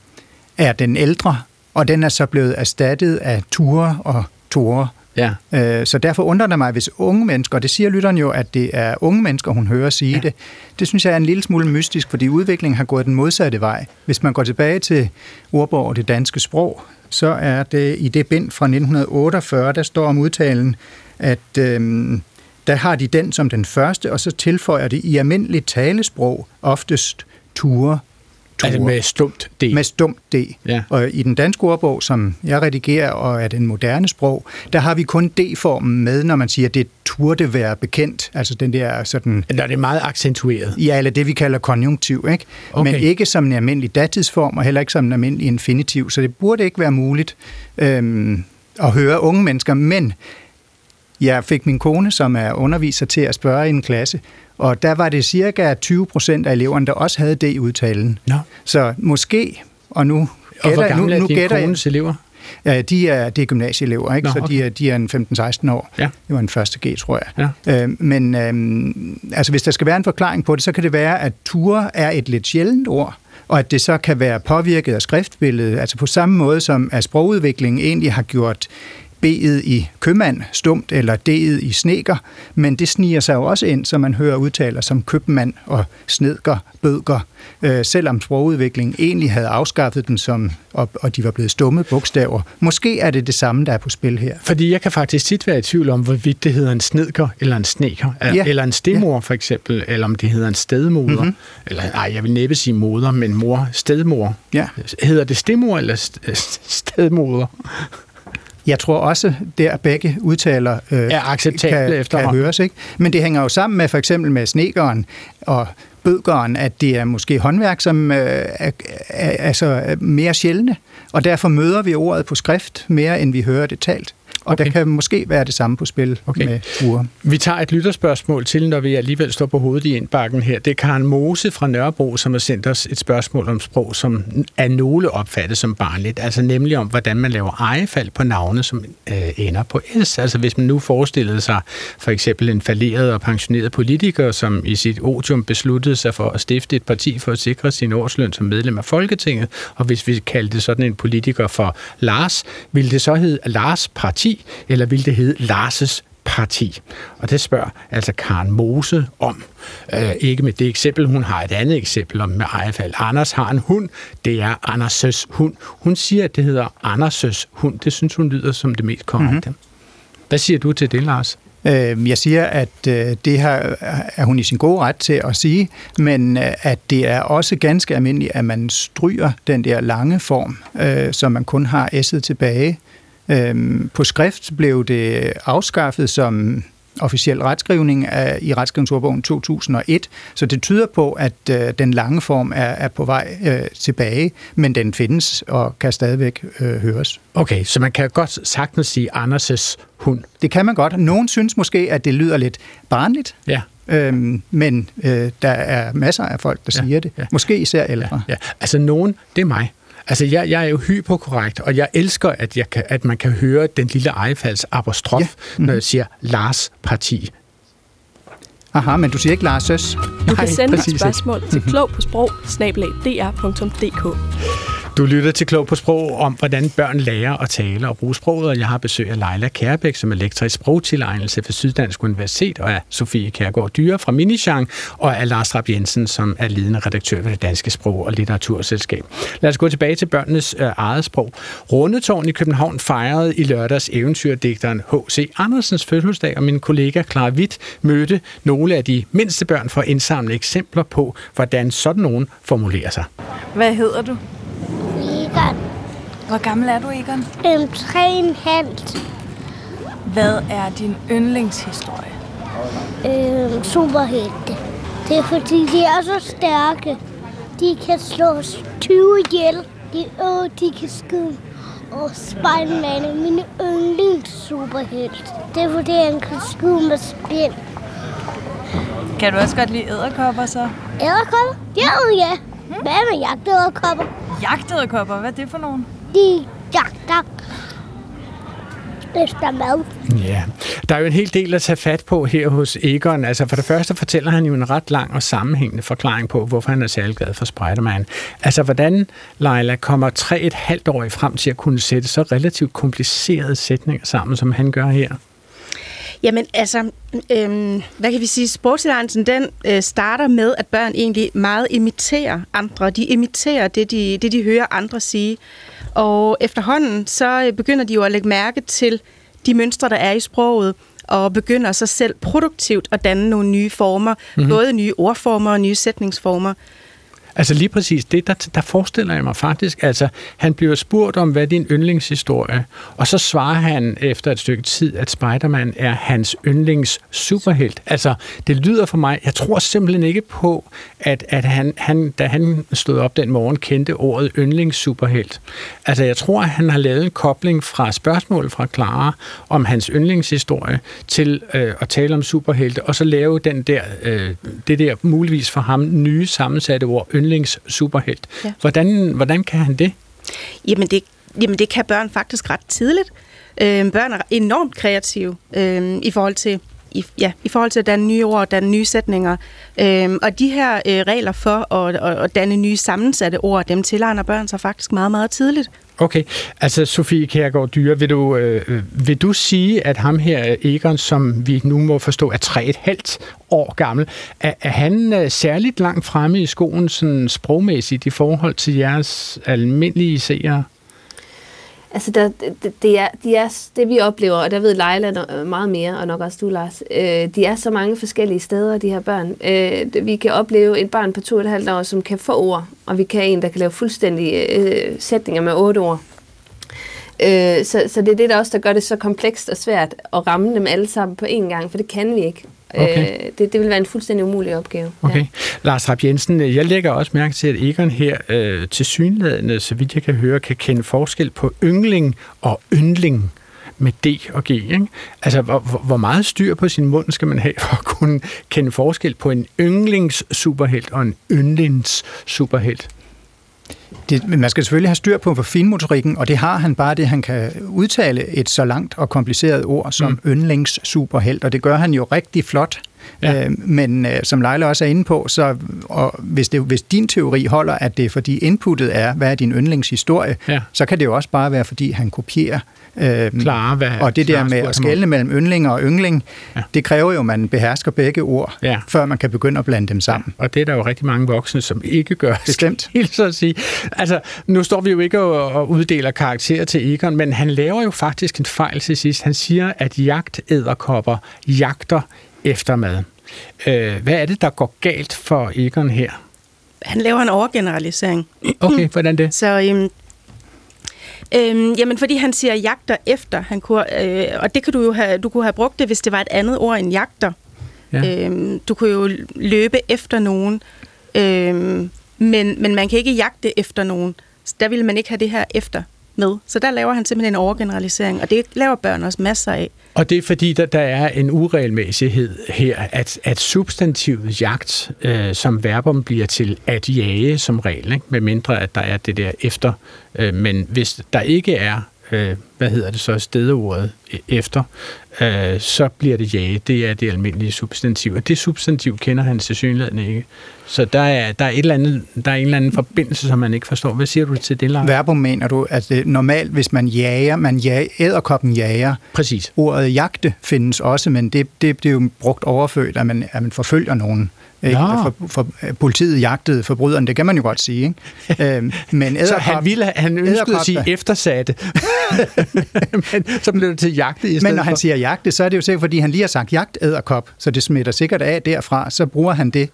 er den ældre, og den er så blevet erstattet af ture og tore. Ja. Øh, så derfor undrer det mig, hvis unge mennesker, og det siger lytteren jo, at det er unge mennesker, hun hører sige ja. det, det synes jeg er en lille smule mystisk, fordi udviklingen har gået den modsatte vej. Hvis man går tilbage til ordbog og det danske sprog, så er det i det bind fra 1948, der står om udtalen, at øhm, der har de den som den første, og så tilføjer de i almindeligt talesprog oftest ture. ture. Altså med stumt D. Med stumt D. Ja. Og i den danske ordbog, som jeg redigerer og er den moderne sprog, der har vi kun D-formen med, når man siger, at det turde være bekendt. Altså den der sådan... Når det er meget accentueret. Ja, eller det vi kalder konjunktiv, ikke? Okay. Men ikke som en almindelig datidsform, og heller ikke som en almindelig infinitiv. Så det burde ikke være muligt øhm, at høre unge mennesker, men jeg fik min kone, som er underviser, til at spørge i en klasse, og der var det cirka 20 procent af eleverne, der også havde det i udtalen. Nå. Så måske, og nu Og hvor gætter, nu, gamle er nu dine gætter jeg, kones elever? Ja, de er, det er gymnasieelever, ikke? Nå, så de er, de er en 15-16 år. Ja. Det var en første G, tror jeg. Ja. Øh, men øh, altså, hvis der skal være en forklaring på det, så kan det være, at ture er et lidt sjældent ord, og at det så kan være påvirket af skriftbilledet, altså på samme måde som at sprogudviklingen egentlig har gjort B'et i købmand stumt, eller D'et i sneker, men det sniger sig jo også ind, så man hører udtaler som købmand og snedker, bødker, øh, selvom sprogudviklingen egentlig havde afskaffet dem, som, og, og de var blevet stumme bogstaver. Måske er det det samme, der er på spil her. Fordi jeg kan faktisk tit være i tvivl om, hvorvidt det hedder en snedker eller en sneker, Ja. eller en stemor for eksempel, eller om det hedder en stedmoder. Mhm. Mm-hmm. Eller, nej, jeg vil næppe sige moder, men mor, stedmor. Ja. Hedder det stemor eller st- stedmoder? Jeg tror også, der begge udtaler øh, Er acceptable kan, kan efterhånden. høres. Ikke? Men det hænger jo sammen med for eksempel med snekeren og bødgeren, at det er måske håndværk, som øh, er, er, er altså er mere sjældne, og derfor møder vi ordet på skrift mere, end vi hører det talt. Og okay. Der kan måske være det samme på spil Okay. okay. med ure. Vi tager et lytterspørgsmål til, når vi alligevel står på hovedet i indbakken her. Det er Karen Mose fra Nørrebro, som har sendt os et spørgsmål om sprog, som er nogle opfattet som barnligt. Altså nemlig om, hvordan man laver ejefald på navne, som øh, ender på S. Altså hvis man nu forestillede sig for eksempel en falderet og pensioneret politiker, som i sit odium besluttede sig for at stifte et parti for at sikre sin årsløn som medlem af Folketinget, og hvis vi kaldte sådan en politiker for Lars, ville det så hedde Lars Parti, eller ville det hedde Larses parti. Og det spørger altså Karen Mose om. Øh, ikke med det eksempel, hun har et andet eksempel om med ejefald. Anders har en hund, det er Anders' hund. Hun siger, at det hedder Anders' hund. Det synes hun lyder som det mest korrekte. Mm-hmm. Hvad siger du til det, Lars? Øh, Jeg siger, at øh, det her er hun i sin gode ret til at sige, men øh, at det er også ganske almindeligt, at man stryger den der lange form, øh, så man kun har s'et tilbage. Øhm, På skrift blev det afskaffet som officiel retskrivning af, i retskrivningsordbogen 2001, så det tyder på, at øh, den lange form er, er på vej øh, tilbage, men den findes og kan stadigvæk øh, høres. Okay, så man kan godt sagtens sige Anders' hund. Det kan man godt. Nogen synes måske, at det lyder lidt barnligt, Ja. Øhm, men øh, der er masser af folk, der Ja, siger det. ja. Måske især ældre. Ja, altså nogen, det er mig. Altså jeg, jeg er jo hyperkorrekt, og jeg elsker, at, jeg kan, at man kan høre den lille ejefalds apostrof, ja. Mm-hmm. når jeg siger Lars Parti. Aha, men du siger ikke Lars' Du kan sende ikke. spørgsmål til klog på sprog dr.dk. Du lytter til Klog på Sprog om, hvordan børn lærer at tale og bruge sproget, og jeg har besøg af Leila Kærbæk, som er lektor i sprogtilegnelse ved Syddansk Universitet, og af Sofie Kærgaard Dyre fra Minichang, og af Lars Rapp Jensen, som er ledende redaktør ved det Danske Sprog- og Litteraturselskab. Lad os gå tilbage til børnenes øh, eget sprog. Rundetårn i København fejrede i lørdags eventyrdigteren H.C. Andersens fødselsdag, og min kollega Clara Witt mødte nogle af de mindste børn for at indsamle eksempler på, hvordan sådan nogen formulerer sig. Hvad hedder du? Egon. Hvor gammel er du, Egon? Øhm, tre en halvt. Hvad er din yndlingshistorie? Øhm, superhelte. Det er fordi, de er så stærke. De kan slå 20 ihjel. De, og de kan skyde. Og Spider-Man er min yndlings superhelt. Det er fordi, han kan skyde med spil. Kan du også godt lide æderkopper så? Æderkopper? Ja, ja. Hvad med jagtæderkopper? Jagtæderkopper, hvad er det for nogen? De jagter efter mad. Ja, der er jo en hel del at tage fat på her hos Egon. Altså for det første fortæller han jo en ret lang og sammenhængende forklaring på, hvorfor han er særlig glad for Spider-Man. Altså hvordan Leila kommer tre et halvt år frem til at kunne sætte så relativt komplicerede sætninger sammen, som han gør her. Jamen altså, øhm, hvad kan vi sige, sprogtilegnelsen den øh, starter med, at børn egentlig meget imiterer andre. De imiterer det, de, det, de hører andre sige. Og efterhånden, så øh, begynder de jo at lægge mærke til de mønstre, der er i sproget, og begynder så selv produktivt at danne nogle nye former, Mhm. mm-hmm. både nye ordformer og nye sætningsformer. Altså lige præcis det, der, der forestiller jeg mig faktisk. Altså, han bliver spurgt om, hvad er din yndlingshistorie, og så svarer han efter et stykke tid, at Spider-Man er hans yndlings superhelt. Altså, det lyder for mig, jeg tror simpelthen ikke på, at, at han, han, da han stod op den morgen, kendte ordet yndlings superhelt. Altså, jeg tror, at han har lavet en kobling fra spørgsmål fra Clara om hans yndlingshistorie til øh, at tale om superhelte, og så lave den der, øh, det der muligvis for ham nye sammensatte ord, yndlings superhelt. Ja. Hvordan, hvordan kan han det? Jamen det, jamen det kan børn faktisk ret tidligt. Øh, børn er enormt kreative øh, i forhold til i, ja, i forhold til at danne nye ord og danne nye sætninger. Øhm, og de her øh, regler for at, at, at danne nye sammensatte ord, dem tilegner børn sig faktisk meget, meget tidligt. Okay, altså Sofie Kjærgaard Dyre, vil du, øh, vil du sige, at ham her, Egon, som vi nu må forstå er tre et halvt år gammel, er, er han øh, særligt langt fremme i skolen sådan sprogmæssigt i forhold til jeres almindelige seere? Altså, der, det, det, er, de er, det vi oplever, og der ved Leila meget mere, og nok også du, Lars, øh, de er så mange forskellige steder, de her børn. Øh, vi kan opleve et barn på to og et halvt år, som kan få ord, og vi kan en, der kan lave fuldstændige øh, sætninger med otte ord. Øh, så, så det er det, der også der gør det så komplekst og svært at ramme dem alle sammen på én gang, for det kan vi ikke. Okay. Øh, det, det vil være en fuldstændig umulig opgave. Okay. Ja. Lars Rapp Jensen, jeg lægger også mærke til, at Egon her øh, til synlædende, så vidt jeg kan høre, kan kende forskel på yngling og yndling med D og G. Ikke? Altså, hvor, hvor- hvor meget styr på sin mund skal man have for at kunne kende forskel på en yndlings superhelt og en yndlings superhelt? Det, man skal selvfølgelig have styr på for finmotorikken, og det har han bare det, han kan udtale et så langt og kompliceret ord som mm. yndlings superhelt, og det gør han jo rigtig flot. Ja. Øh, men øh, som Leila også er inde på, så og hvis, det, hvis din teori holder, at det er fordi inputtet er, hvad er din yndlingshistorie, Ja. så kan det jo også bare være, fordi han kopierer. Øh, Klare, hvad og det der med at skelne mellem yndling og yngling, Ja. ja. det kræver jo, at man behersker begge ord, Ja. før man kan begynde at blande dem sammen. Og det er der jo rigtig mange voksne, som ikke gør. Bestemt. Helt så at sige. Altså, nu står vi jo ikke og, og uddeler karakterer til Egon, men han laver jo faktisk en fejl til sidst. Han siger, at jagtæderkopper jagter efter mad. Øh, hvad er det, der går galt for Egon her? Han laver en overgeneralisering. Okay, hvordan det? Så øhm, øhm, jamen, fordi han siger jagter efter, han kunne, øh, og det kan du jo have, du kunne have brugt det, hvis det var et andet ord end jagter. Ja. Øhm, du kunne jo løbe efter nogen, øhm, men, men man kan ikke jagte efter nogen. Så der ville man ikke have det her efter med. Så der laver han simpelthen en overgeneralisering, og det laver børn også masser af. Og det er fordi, der, der er en uregelmæssighed her, at, at substantivet jagt øh, som verbum bliver til at jage som regel, ikke? med mindre at der er det der efter. Øh, men hvis der ikke er, øh, hvad hedder det så, stedeordet øh, efter, øh, så bliver det jage. Det er det almindelige substantiv. Og det substantiv kender han til synligheden ikke. Så der er, der, er et eller andet, der er en eller anden forbindelse, som man ikke forstår. Hvad siger du til det, Lars? Verbum mener du, at det, normalt, hvis man jager, man jager, æderkoppen jager, Præcis. ordet jagte findes også, men det, det, det er jo brugt overført, at man, at man forfølger nogen. Ikke? Nå. For, for, politiet jagtede forbryderen, det kan man jo godt sige. Ikke? Øhm, men Så han, ville, han ønskede at sige eftersatte, men så blev det til jagte i stedet Men når han for. siger jagte, så er det jo sikkert, fordi han lige har sagt jagtæderkop, så det smitter sikkert af derfra, så bruger han det,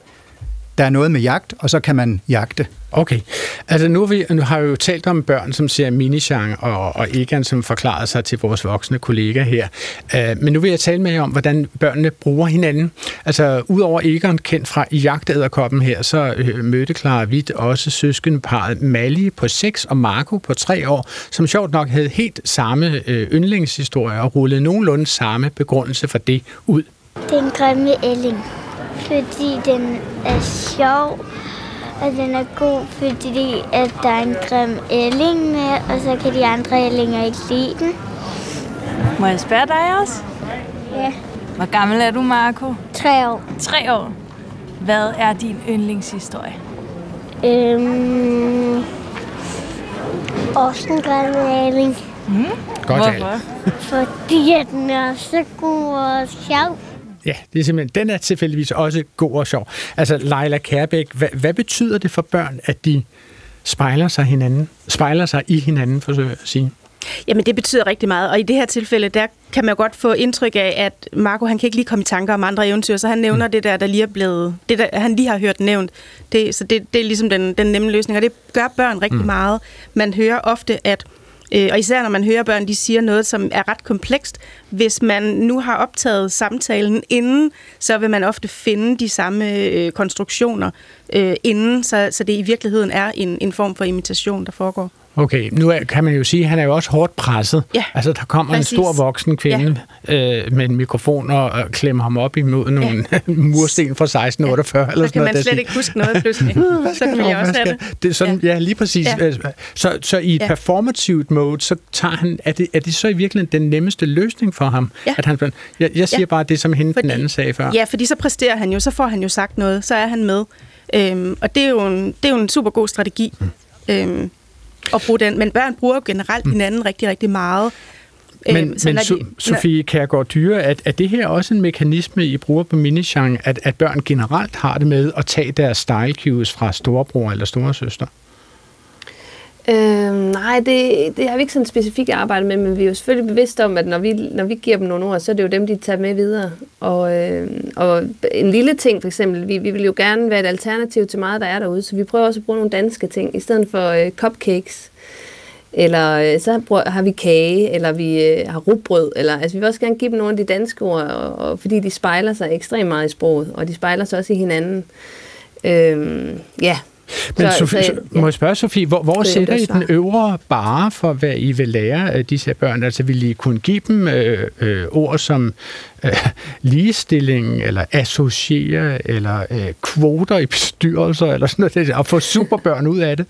der er noget med jagt, og så kan man jagte. Okay. Altså nu, vi, nu har vi jo talt om børn, som ser Minichan og, og Egan, som forklarer sig til vores voksne kollegaer her. Uh, men nu vil jeg tale med jer om, hvordan børnene bruger hinanden. Altså udover Egan, kendt fra Jagtæderkoppen her, så uh, mødte Clara Witt også søskendeparet Mali på 6 og Marco på 3 år, som sjovt nok havde helt samme uh, yndlingshistorie og rullede nogenlunde samme begrundelse for det ud. Det er en grimme ælling, fordi den er sjov, og den er god, fordi at der er en grim ælling med, og så kan de andre ællinger ikke lide den. Må jeg spørge dig også? Ja. Hvor gammel er du, Marco? Tre år. Tre år. Hvad er din yndlingshistorie? Øhm, også en grim ælling, Mm? Godt. Hvorfor? fordi at den er så god og sjov. Ja, det er simpelthen, den er tilfældigvis også god og sjov. Altså, Leila Kærbæk, hvad, hvad betyder det for børn, at de spejler sig hinanden, spejler sig i hinanden, forsøger jeg at sige? Jamen, det betyder rigtig meget, og i det her tilfælde, der kan man jo godt få indtryk af, at Marco, han kan ikke lige komme i tanker om andre eventyr, så han nævner mm. det der, der lige er blevet, det der, han lige har hørt nævnt. Det, så det, det er ligesom den, den nemme løsning, og det gør børn rigtig mm. meget. Man hører ofte, at Øh, og især når man hører børn, de siger noget, som er ret komplekst. Hvis man nu har optaget samtalen inden, så vil man ofte finde de samme øh, konstruktioner øh, inden, så, så det i virkeligheden er en, en form for imitation, der foregår. Okay, nu er, kan man jo sige, at han er jo også hårdt presset. Ja, altså, der kommer præcis. en stor voksen kvinde ja. øh, med en mikrofon og, og klemmer ham op imod nogle ja. mursten fra 1648. Ja. Eller så kan man slet ikke huske noget pludselig. så kan jeg også have det. det sådan, ja. ja, lige præcis. Ja. Så, så i et Ja. performativt mode, så tager han, er det, er det så i virkeligheden den nemmeste løsning for ham? Ja. At han, jeg, jeg siger Ja. bare det, som hende Fordi- den anden sagde før. Ja, fordi så præsterer han jo, så får han jo sagt noget, så er han med. Øhm, og det er, jo en, det er jo en super god strategi Mm. øhm, at bruge den. Men børn bruger generelt hinanden rigtig, rigtig meget. Men, så men når so, de- Sofie Kærgaard Dyre, er, er det her også en mekanisme, I bruger på Minichan, at, at børn generelt har det med at tage deres style cues fra storebror eller storesøster? Øhm, nej, det, det har vi ikke sådan specifikt arbejdet med, men vi er jo selvfølgelig bevidste om, at når vi, når vi giver dem nogle ord, så er det jo dem, de tager med videre. Og, øh, og en lille ting for eksempel, vi, vi vil jo gerne være et alternativ til meget, der er derude, så vi prøver også at bruge nogle danske ting, i stedet for øh, cupcakes, eller øh, så bruger, har vi kage, eller vi øh, har rugbrød, eller altså vi vil også gerne give dem nogle af de danske ord, og, og, fordi de spejler sig ekstremt meget i sproget, og de spejler sig også i hinanden. Øhm, ja, men Så- Sofie, så- så, må jeg spørge, Sofie, hvor, hvor Det er sætter I den øvre bare for, hvad I vil lære af disse her børn? Altså vil I kunne give dem øh, øh, ord som øh, ligestilling, eller associere, eller øh, kvoter i bestyrelser, eller sådan noget, og få superbørn ud af det?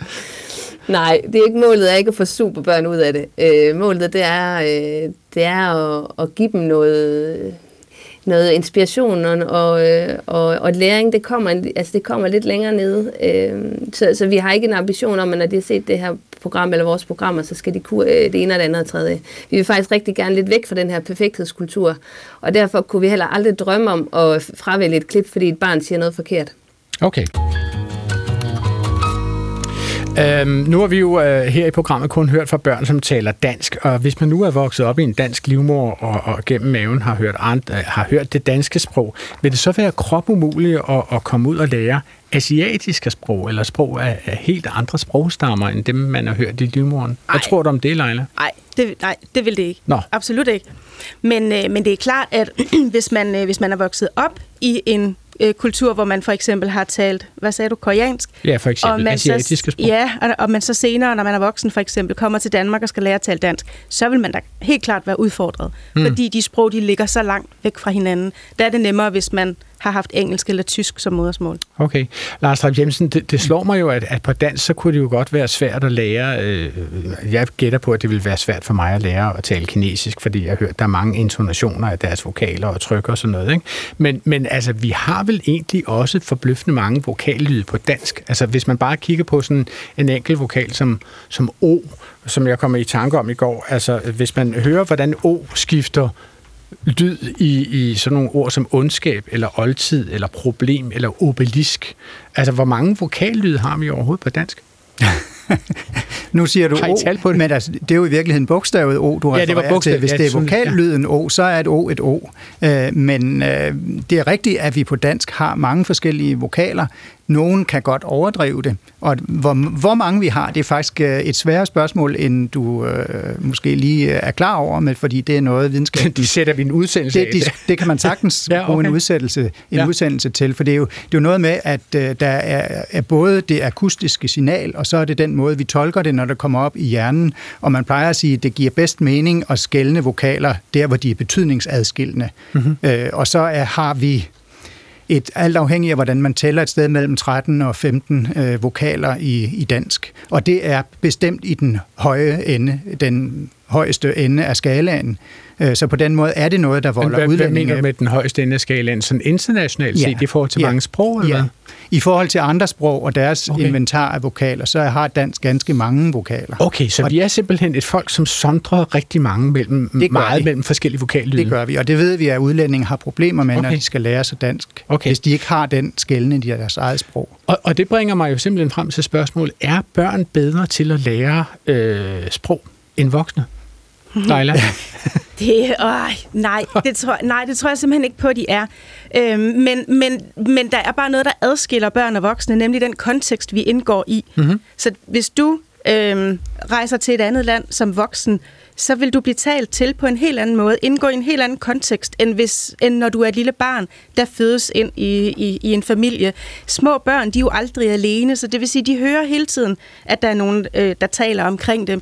Nej, det er ikke målet er ikke at få superbørn ud af det. Øh, målet det er, øh, det er at, at give dem noget, noget inspiration og, og, øh, og, og læring. Det kommer, altså det kommer lidt længere nede. Øh, så, så vi har ikke en ambition om, at når de har set det her program eller vores programmer, så skal de kunne øh, det ene og det andet og tredje. Vi vil faktisk rigtig gerne lidt væk fra den her perfekthedskultur, og derfor kunne vi heller aldrig drømme om at fravælge et klip, fordi et barn siger noget forkert. Okay. Øhm, nu har vi jo øh, her i programmet kun hørt fra børn, som taler dansk, og hvis man nu er vokset op i en dansk livmor og, og gennem maven har hørt, and, øh, har hørt det danske sprog, vil det så være kropumuligt at, at komme ud og lære asiatiske sprog, eller sprog af, af helt andre sprogstammer, end dem, man har hørt i livmoren? Hvad Ej. tror du om det, Leila? Nej, det, nej, det vil det ikke. Nå. Absolut ikke. Men, øh, men det er klart, at hvis man, øh, hvis man er vokset op i en øh, kultur, hvor man for eksempel har talt, hvad sagde du, koreansk? Ja, for eksempel man asiatiske sprog. Ja, og, og man så senere, når man er voksen for eksempel, kommer til Danmark og skal lære at tale dansk, så vil man da helt klart være udfordret. Mm. Fordi de sprog, de ligger så langt væk fra hinanden. Der er det nemmere, hvis man har haft engelsk eller tysk som modersmål. Okay. Lars Trapp Jensen, det, det slår mig jo, at, at på dansk, så kunne det jo godt være svært at lære. Øh, jeg gætter på, at det ville være svært for mig at lære at tale kinesisk, fordi jeg har hørt, der er mange intonationer af deres vokaler og tryk og sådan noget. Ikke? Men, men altså, vi har vel egentlig også forbløffende mange vokallyde på dansk. Altså, hvis man bare kigger på sådan en enkelt vokal som, som O, som jeg kom i tanke om i går. Altså, hvis man hører, hvordan O skifter lyd i, i sådan nogle ord som ondskab, eller oldtid, eller problem, eller obelisk. Altså, hvor mange vokallyde har vi overhovedet på dansk? Nu siger du O, tal på det? men altså, det er jo i virkeligheden bogstavet O, du Ja, det var refererer bogstav- til. Hvis ja, det er vokallyden O, så er et O et O. Øh, men øh, det er rigtigt, at vi på dansk har mange forskellige vokaler. Nogen kan godt overdrive det. Og hvor, hvor mange vi har, det er faktisk øh, et sværere spørgsmål, end du øh, måske lige er klar over, med, fordi det er noget videnskab. De sætter vi en udsendelse det, det, det kan man sagtens ja, okay. bruge en, udsættelse, en ja. udsendelse til, for det er, jo, det er jo noget med, at øh, der er, er både det akustiske signal, og så er det den måde, vi tolker det, når det kommer op i hjernen. Og man plejer at sige, at det giver bedst mening at skælne vokaler der, hvor de er betydningsadskillende. Mm-hmm. Øh, og så er, har vi et, alt afhængigt af, hvordan man tæller et sted mellem 13 og 15 øh, vokaler i, i dansk. Og det er bestemt i den høje ende, den højeste ende af skalaen. Øh, så på den måde er det noget, der volder udlændinge. Hvad mener du med den højeste ende af skalaen? Sådan internationalt set, ja. i forhold til ja. mange sprog? Eller? Ja. I forhold til andre sprog og deres okay. inventar af vokaler, så har dansk ganske mange vokaler. Okay, så og vi er simpelthen et folk, som sondrer rigtig mange mellem, meget vi. mellem forskellige vokallyde. Det gør vi, og det ved vi, at udlændinge har problemer med, okay. når de skal lære sig dansk, okay. hvis de ikke har den skældende i deres eget sprog. Og, og det bringer mig jo simpelthen frem til spørgsmålet, er børn bedre til at lære øh, sprog end voksne? Leila? det, øh, nej, det tror, nej, det tror jeg simpelthen ikke på, at de er. Øhm, men, men, men der er bare noget, der adskiller børn og voksne, nemlig den kontekst, vi indgår i. Mm-hmm. Så hvis du øhm, rejser til et andet land som voksen, så vil du blive talt til på en helt anden måde, indgå i en helt anden kontekst, end, hvis, end når du er et lille barn, der fødes ind i, i, i en familie. Små børn, de er jo aldrig alene, så det vil sige, de hører hele tiden, at der er nogen, øh, der taler omkring dem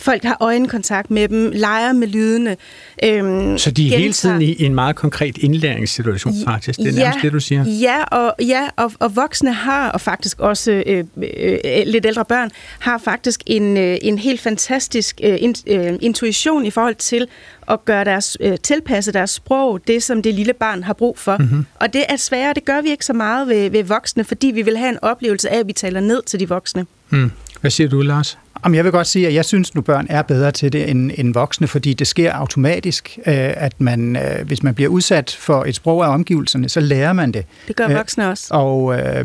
folk har øjenkontakt med dem, leger med lydene. Øhm, så de er hele tiden i en meget konkret indlæringssituation, faktisk? Det er ja, nærmest det, du siger? Ja, og, ja, og, og voksne har, og faktisk også øh, øh, lidt ældre børn, har faktisk en, øh, en helt fantastisk øh, in, øh, intuition i forhold til at gøre deres, øh, tilpasse deres sprog, det som det lille barn har brug for. Mm-hmm. Og det er sværere, det gør vi ikke så meget ved, ved voksne, fordi vi vil have en oplevelse af, at vi taler ned til de voksne. Mm. Hvad siger du, Lars? Jamen, jeg vil godt sige, at jeg synes nu, børn er bedre til det end, end voksne, fordi det sker automatisk, øh, at man, øh, hvis man bliver udsat for et sprog af omgivelserne, så lærer man det. Det gør voksne også. Og øh,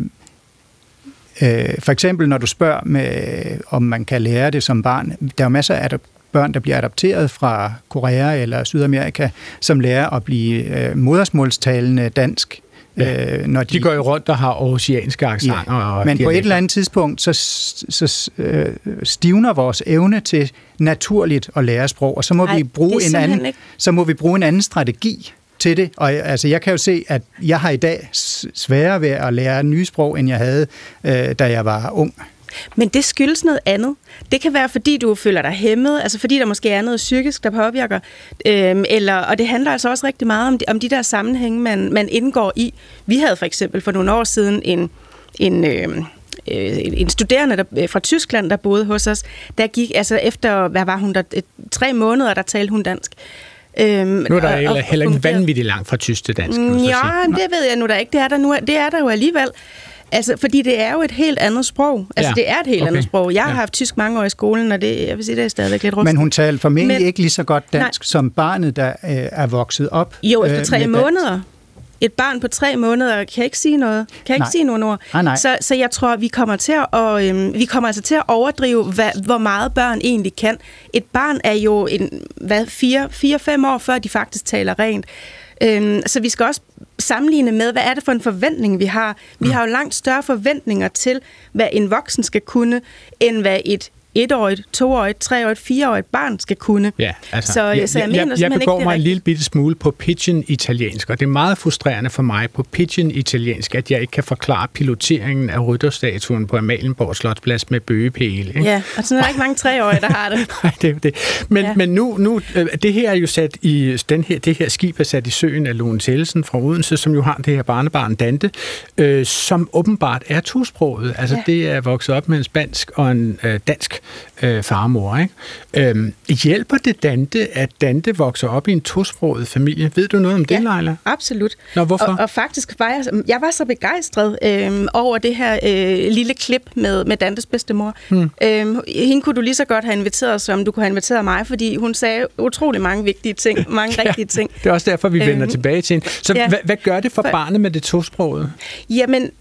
øh, for eksempel, når du spørger, med, om man kan lære det som barn, der er masser af børn, der bliver adopteret fra Korea eller Sydamerika, som lærer at blive øh, modersmålstalende dansk Ja. Øh, når de, de går jo rundt og har oceanske accenter. Ja. Og Men på et eller andet tidspunkt, så, så øh, stivner vores evne til naturligt at lære sprog, og så må, Ej, vi bruge en anden, ikke. så må vi bruge en anden strategi til det. Og altså, jeg kan jo se, at jeg har i dag sværere ved at lære nye sprog, end jeg havde, øh, da jeg var ung. Men det skyldes noget andet. Det kan være, fordi du føler dig hæmmet, altså fordi der måske er noget psykisk, der påvirker. Øhm, eller, og det handler altså også rigtig meget om de, om de der sammenhænge, man, man indgår i. Vi havde for eksempel for nogle år siden en, en øhm, øh, en studerende der, øh, fra Tyskland, der boede hos os, der gik, altså efter, hvad var hun der, tre måneder, der talte hun dansk. Øhm, nu er der og, heller ikke vanvittigt langt fra tysk til dansk. Ja, det ved jeg nu der ikke. Det er der, nu, det er der jo alligevel. Altså, fordi det er jo et helt andet sprog. Altså, ja. det er et helt okay. andet sprog. Jeg har ja. haft tysk mange år i skolen, og det, jeg vil sige, det er stadigvæk lidt rustigt. Men hun talte formentlig Men, ikke lige så godt dansk, nej. som barnet, der øh, er vokset op. Jo, efter øh, tre måneder. Dansk. Et barn på tre måneder kan ikke sige noget. Kan nej. ikke sige nogen ord. Ah, nej. Så, så jeg tror, vi kommer til at, øh, vi kommer altså til at overdrive, hvad, hvor meget børn egentlig kan. Et barn er jo en, hvad, fire, fire, fem år, før de faktisk taler rent. Øhm, så vi skal også sammenligne med, hvad er det for en forventning, vi har. Vi mm. har jo langt større forventninger til, hvad en voksen skal kunne, end hvad et etårigt, toårigt, treårigt, fireårigt barn skal kunne. Ja, altså, så, jeg, så jeg, mener jeg, jeg begår ikke, mig en lille bitte smule på pidgin italiensk, og det er meget frustrerende for mig på pidgin italiensk, at jeg ikke kan forklare piloteringen af rytterstatuen på Amalienborg Slotsplads med bøgepæle. Ikke? Ja, og sådan er der ikke mange treårige, der har det. Nej, det er det. Men, ja. men nu, nu, øh, det her er jo sat i, den her, det her skib er sat i søen af Lone Tellesen fra Odense, som jo har det her barnebarn Dante, øh, som åbenbart er tosproget. Altså ja. det er vokset op med en spansk og en øh, dansk øh, farmor. Ikke? Øhm, hjælper det Dante, at Dante vokser op i en tosproget familie? Ved du noget om det, ja, Leila? absolut. Nå, hvorfor? Og, og faktisk var jeg, jeg var så begejstret øh, over det her øh, lille klip med, med Dantes bedstemor. Hmm. Øh, hende kunne du lige så godt have inviteret, som du kunne have inviteret mig, fordi hun sagde utrolig mange vigtige ting, mange ja, rigtige ting. Det er også derfor, vi vender øhm, tilbage til hende. Så ja, hvad, hvad gør det for, for barnet med det tosprogede? Jamen,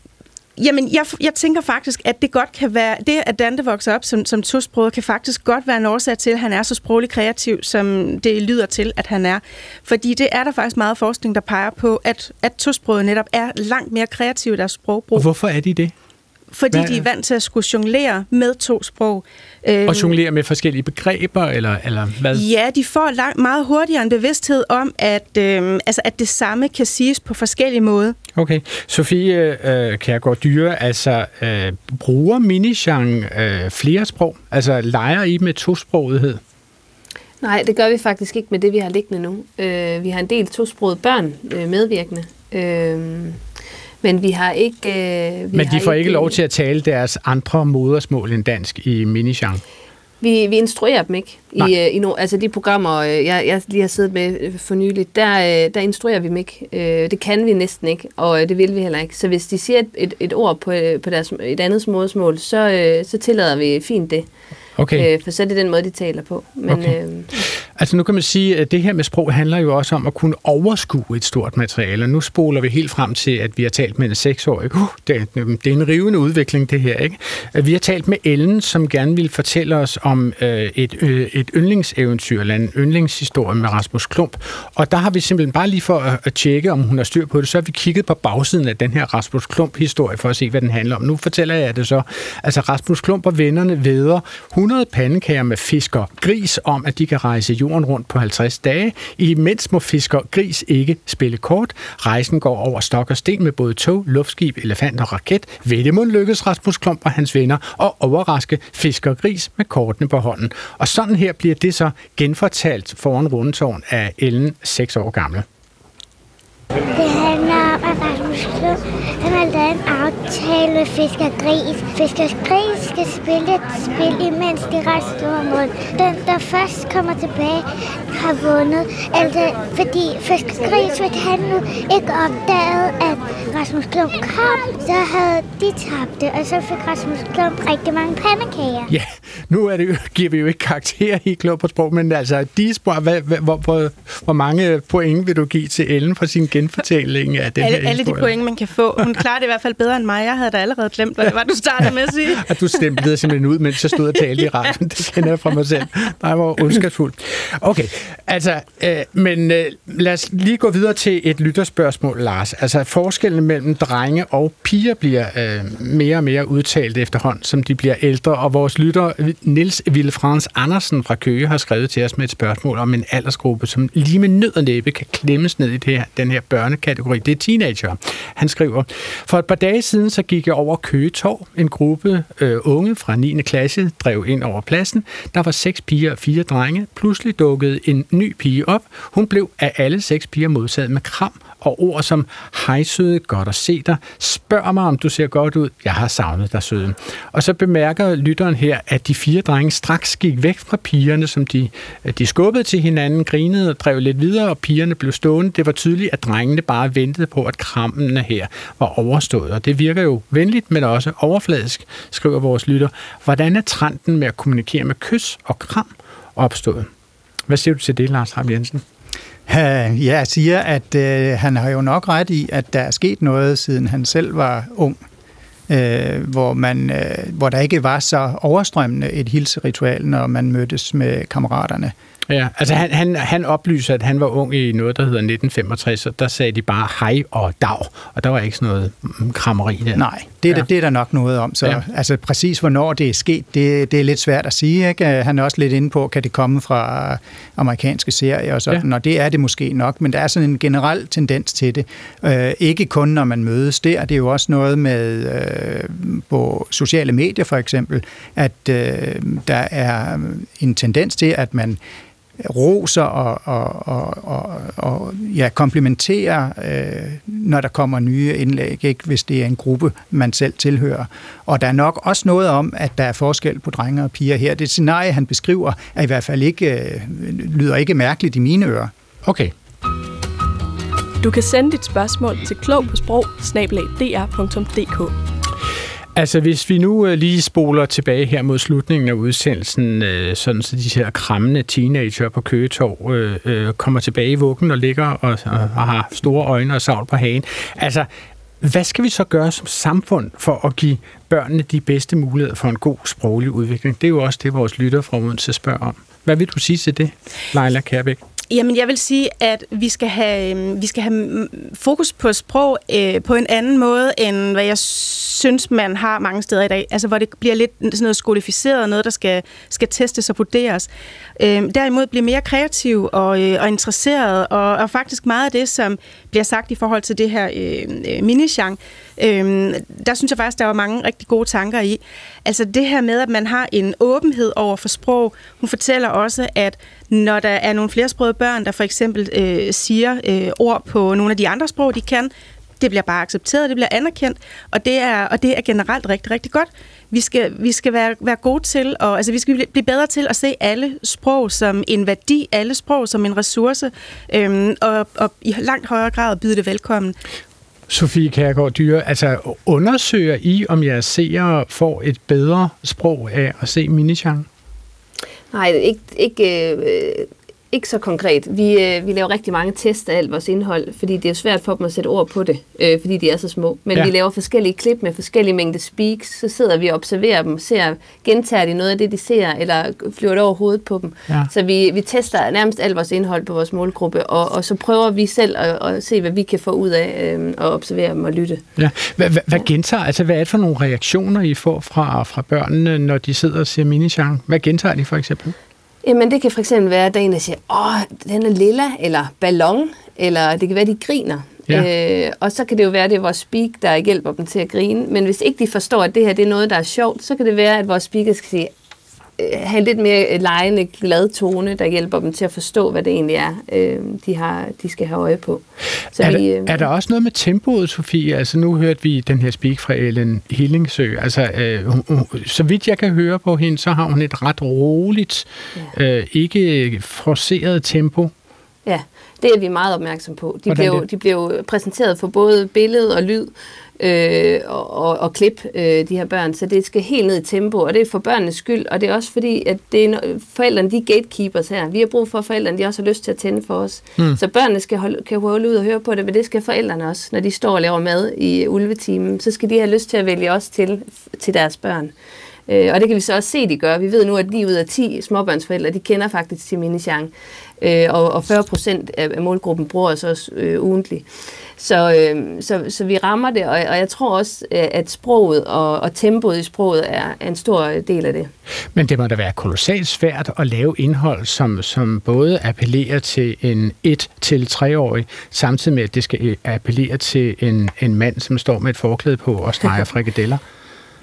Jamen, jeg, jeg tænker faktisk, at det godt kan være, det at Dante vokser op som, som tosproget, kan faktisk godt være en årsag til, at han er så sproglig kreativ, som det lyder til, at han er. Fordi det er der faktisk meget forskning, der peger på, at, at tosproget netop er langt mere kreativ i deres sprogbrug. Og hvorfor er de det? Fordi Hvad- de er vant til at skulle jonglere med to sprog. Øhm, Og jonglere med forskellige begreber, eller, eller hvad? Ja, de får langt, meget hurtigere en bevidsthed om, at, øhm, altså, at det samme kan siges på forskellige måder. Okay. Sofie øh, Kærgaard Dyre, altså øh, bruger Minishan øh, flere sprog? Altså leger I med tosprogethed? Nej, det gør vi faktisk ikke med det, vi har liggende nu. Øh, vi har en del tosprogede børn øh, medvirkende. Øh, men vi har ikke... Øh, vi Men har de får ikke lov til at tale deres andre modersmål end dansk i Minishan. Vi, vi instruerer dem ikke. Nej. I, øh, i no, altså de programmer, øh, jeg, jeg lige har siddet med øh, for nyligt, der, der instruerer vi dem ikke. Det kan vi næsten ikke, og det vil vi heller ikke. Så hvis de siger et, et, et ord på, på deres, et andet modersmål, så, så tillader vi fint det. Okay. Øh, For så er det den måde, de taler på. Men, Okay. øh, Altså nu kan man sige, at det her med sprog handler jo også om at kunne overskue et stort materiale. Nu spoler vi helt frem til, at vi har talt med en seksårig. Uh, det, er- det er en rivende udvikling, det her. ikke? Vi har talt med Ellen, som gerne vil fortælle os om øh, et, øh, et yndlingseventyr, eller en yndlingshistorie med Rasmus Klump. Og der har vi simpelthen bare lige for at, at tjekke, om hun har styr på det, så har vi kigget på bagsiden af den her Rasmus Klump-historie, for at se, hvad den handler om. Nu fortæller jeg det så. Altså Rasmus Klump og vennerne væder 100 100 pandekager med fisker gris om, at de kan rejse jorden rundt på 50 dage. Imens må fisker gris ikke spille kort. Rejsen går over stok og sten med både tog, luftskib, elefant og raket. Ved det må lykkes Rasmus Klump og hans venner og overraske fisker gris med kortene på hånden. Og sådan her bliver det så genfortalt foran rundetårn af Ellen, 6 år gammel. Det handler om, at Rasmus Klub han har lavet en aftale med Fisker Gris. Fisker Gris skal spille et spil, imens de ret store mål. Den, der først kommer tilbage, har vundet. Altså, fordi Fisker Gris, hvis han nu ikke opdagede, at Rasmus Klump kom, så havde de tabt det, og så fik Rasmus Klump rigtig mange pandekager. Ja, nu er det, jo- giver vi jo ikke karakter i klog på sprog, men altså, de spørger, hvad, hvad, hvor, hvor, hvor mange point vil du give til Ellen for sin genfortælling af den alle, her alle de point, man kan få. Hun klarer det i hvert fald bedre end mig. Jeg havde da allerede glemt, hvad det var, du startede med at sige. at du stemplede simpelthen ud, mens jeg stod og talte i radioen. Det kender jeg fra mig selv. Nej, hvor ondskabsfuldt. Okay, altså, øh, men øh, lad os lige gå videre til et lytterspørgsmål, Lars. Altså, forskellen mellem drenge og piger bliver øh, mere og mere udtalt efterhånden, som de bliver ældre, og vores lytter, Nils Villefrans Andersen fra Køge, har skrevet til os med et spørgsmål om en aldersgruppe, som lige med nød og næppe kan klemmes ned i det her, den her børnekategori. Det er teenager. Han skriver, for et par dage siden så gik jeg over Køgetorv. En gruppe øh, unge fra 9. klasse drev ind over pladsen. Der var seks piger og fire drenge. Pludselig dukkede en ny pige op. Hun blev af alle seks piger modtaget med kram og ord som hej søde, godt at se dig. Spørg mig, om du ser godt ud. Jeg har savnet dig, søde. Og så bemærker lytteren her, at de fire drenge straks gik væk fra pigerne, som de, de skubbede til hinanden, grinede og drev lidt videre, og pigerne blev stående. Det var tydeligt, at drengene bare ventede på, at krammene her var overstået. Og det virker jo venligt, men også overfladisk, skriver vores lytter. Hvordan er trenden med at kommunikere med kys og kram opstået? Hvad siger du til det, Lars Harp Jensen? Øh, Ja, jeg siger, at øh, han har jo nok ret i, at der er sket noget, siden han selv var ung, øh, hvor, man, øh, hvor der ikke var så overstrømmende et hilseritual, når man mødtes med kammeraterne. Ja, altså han, han, han oplyser, at han var ung i noget, der hedder 1965, og der sagde de bare hej og dag, og der var ikke sådan noget mm, krammeri der. Nej, det er, Ja. det er der nok noget om. Så Ja. ja. altså, præcis hvornår det er sket, det, det er lidt svært at sige. Ikke? Han er også lidt inde på, kan det komme fra amerikanske serier og sådan, ja. og det er det måske nok, men der er sådan en generel tendens til det. Øh, ikke kun når man mødes der, det er jo også noget med øh, på sociale medier for eksempel, at øh, der er en tendens til, at man roser og, og, og, og, og ja, komplimenterer, øh, når der kommer nye indlæg, ikke, hvis det er en gruppe, man selv tilhører. Og der er nok også noget om, at der er forskel på drenge og piger her. Det scenarie, han beskriver, er i hvert fald ikke, øh, lyder ikke mærkeligt i mine ører. Okay. Du kan sende dit spørgsmål til klog på sprog Altså, hvis vi nu øh, lige spoler tilbage her mod slutningen af udsendelsen, øh, sådan så de her krammende teenager på Køgetorv øh, øh, kommer tilbage i vuggen og ligger og, og, og har store øjne og savl på hagen. Altså, hvad skal vi så gøre som samfund for at give børnene de bedste muligheder for en god sproglig udvikling? Det er jo også det, vores lytter fra Odense spørger om. Hvad vil du sige til det, Leila Kærbæk? Jamen, jeg vil sige, at vi skal have, øh, vi skal have mm, fokus på sprog øh, på en anden måde, end hvad jeg synes, man har mange steder i dag. Altså, hvor det bliver lidt sådan noget skolificeret, noget, der skal, skal testes og vurderes. Øh, derimod blive mere kreativ og, øh, og interesseret, og, og faktisk meget af det, som bliver sagt i forhold til det her øh, øh Øhm, der synes jeg faktisk, der var mange rigtig gode tanker i. Altså det her med, at man har en åbenhed over for sprog. Hun fortæller også, at når der er nogle flersprogede børn, der for eksempel øh, siger øh, ord på nogle af de andre sprog, de kan, det bliver bare accepteret, det bliver anerkendt, og det er, og det er generelt rigtig, rigtig godt. Vi skal, vi skal være, være gode til, og, altså vi skal blive bedre til at se alle sprog som en værdi, alle sprog som en ressource, øhm, og, og i langt højere grad byde det velkommen. Sofie Kærgaard Dyre, altså undersøger I, om jeres seere får et bedre sprog af at se Minichang? Nej, ikke, ikke, øh, ikke så konkret. Vi, øh, vi laver rigtig mange tests af alt vores indhold, fordi det er svært for dem at sætte ord på det, øh, fordi de er så små. Men ja. vi laver forskellige klip med forskellige mængde speaks, så sidder vi og observerer dem, ser, gentager de noget af det, de ser, eller flyver det over hovedet på dem. Ja. Så vi, vi tester nærmest alt vores indhold på vores målgruppe, og, og så prøver vi selv at, at se, hvad vi kan få ud af øh, at observere dem og lytte. Ja. Hvad, hvad, hvad gentager, altså hvad er det for nogle reaktioner, I får fra, fra børnene, når de sidder og ser minisjang? Hvad gentager de for eksempel? Jamen det kan for eksempel være, at der er en, der siger, åh, den er lilla, eller ballon, eller det kan være, de griner. Ja. Øh, og så kan det jo være, at det er vores speak, der hjælper dem til at grine. Men hvis ikke de forstår, at det her det er noget, der er sjovt, så kan det være, at vores speaker skal sige, have en lidt mere lejende, glad tone, der hjælper dem til at forstå, hvad det egentlig er, øh, de, har, de skal have øje på. Så er, vi, øh, er der også noget med tempoet, Sofie? Altså nu hørte vi den her speak fra Ellen Hillingsø. Altså, øh, hun, så vidt jeg kan høre på hende, så har hun et ret roligt, ja. øh, ikke forceret tempo. Ja, det er vi meget opmærksom på. De blev, de blev præsenteret for både billede og lyd, øh, og, og, og klip øh, de her børn, så det skal helt ned i tempo, og det er for børnenes skyld, og det er også fordi, at det er, forældrene de er gatekeepers her. Vi har brug for, at forældrene de også har lyst til at tænde for os. Mm. Så børnene skal holde, kan holde ud og høre på det, men det skal forældrene også, når de står og laver mad i ulvetimen, så skal de have lyst til at vælge os til, til deres børn. Øh, og det kan vi så også se, de gør. Vi ved nu, at 9 ud af 10 småbørnsforældre, de kender faktisk til Minichang. Øh, og, og 40 procent af målgruppen bruger os også øh, ugentligt. Så, øh, så, så vi rammer det, og, og jeg tror også, at sproget og, og tempoet i sproget er, er en stor del af det. Men det må da være kolossalt svært at lave indhold, som, som både appellerer til en 1-3-årig, samtidig med, at det skal øh, appellere til en, en mand, som står med et forklæde på og streger frikadeller.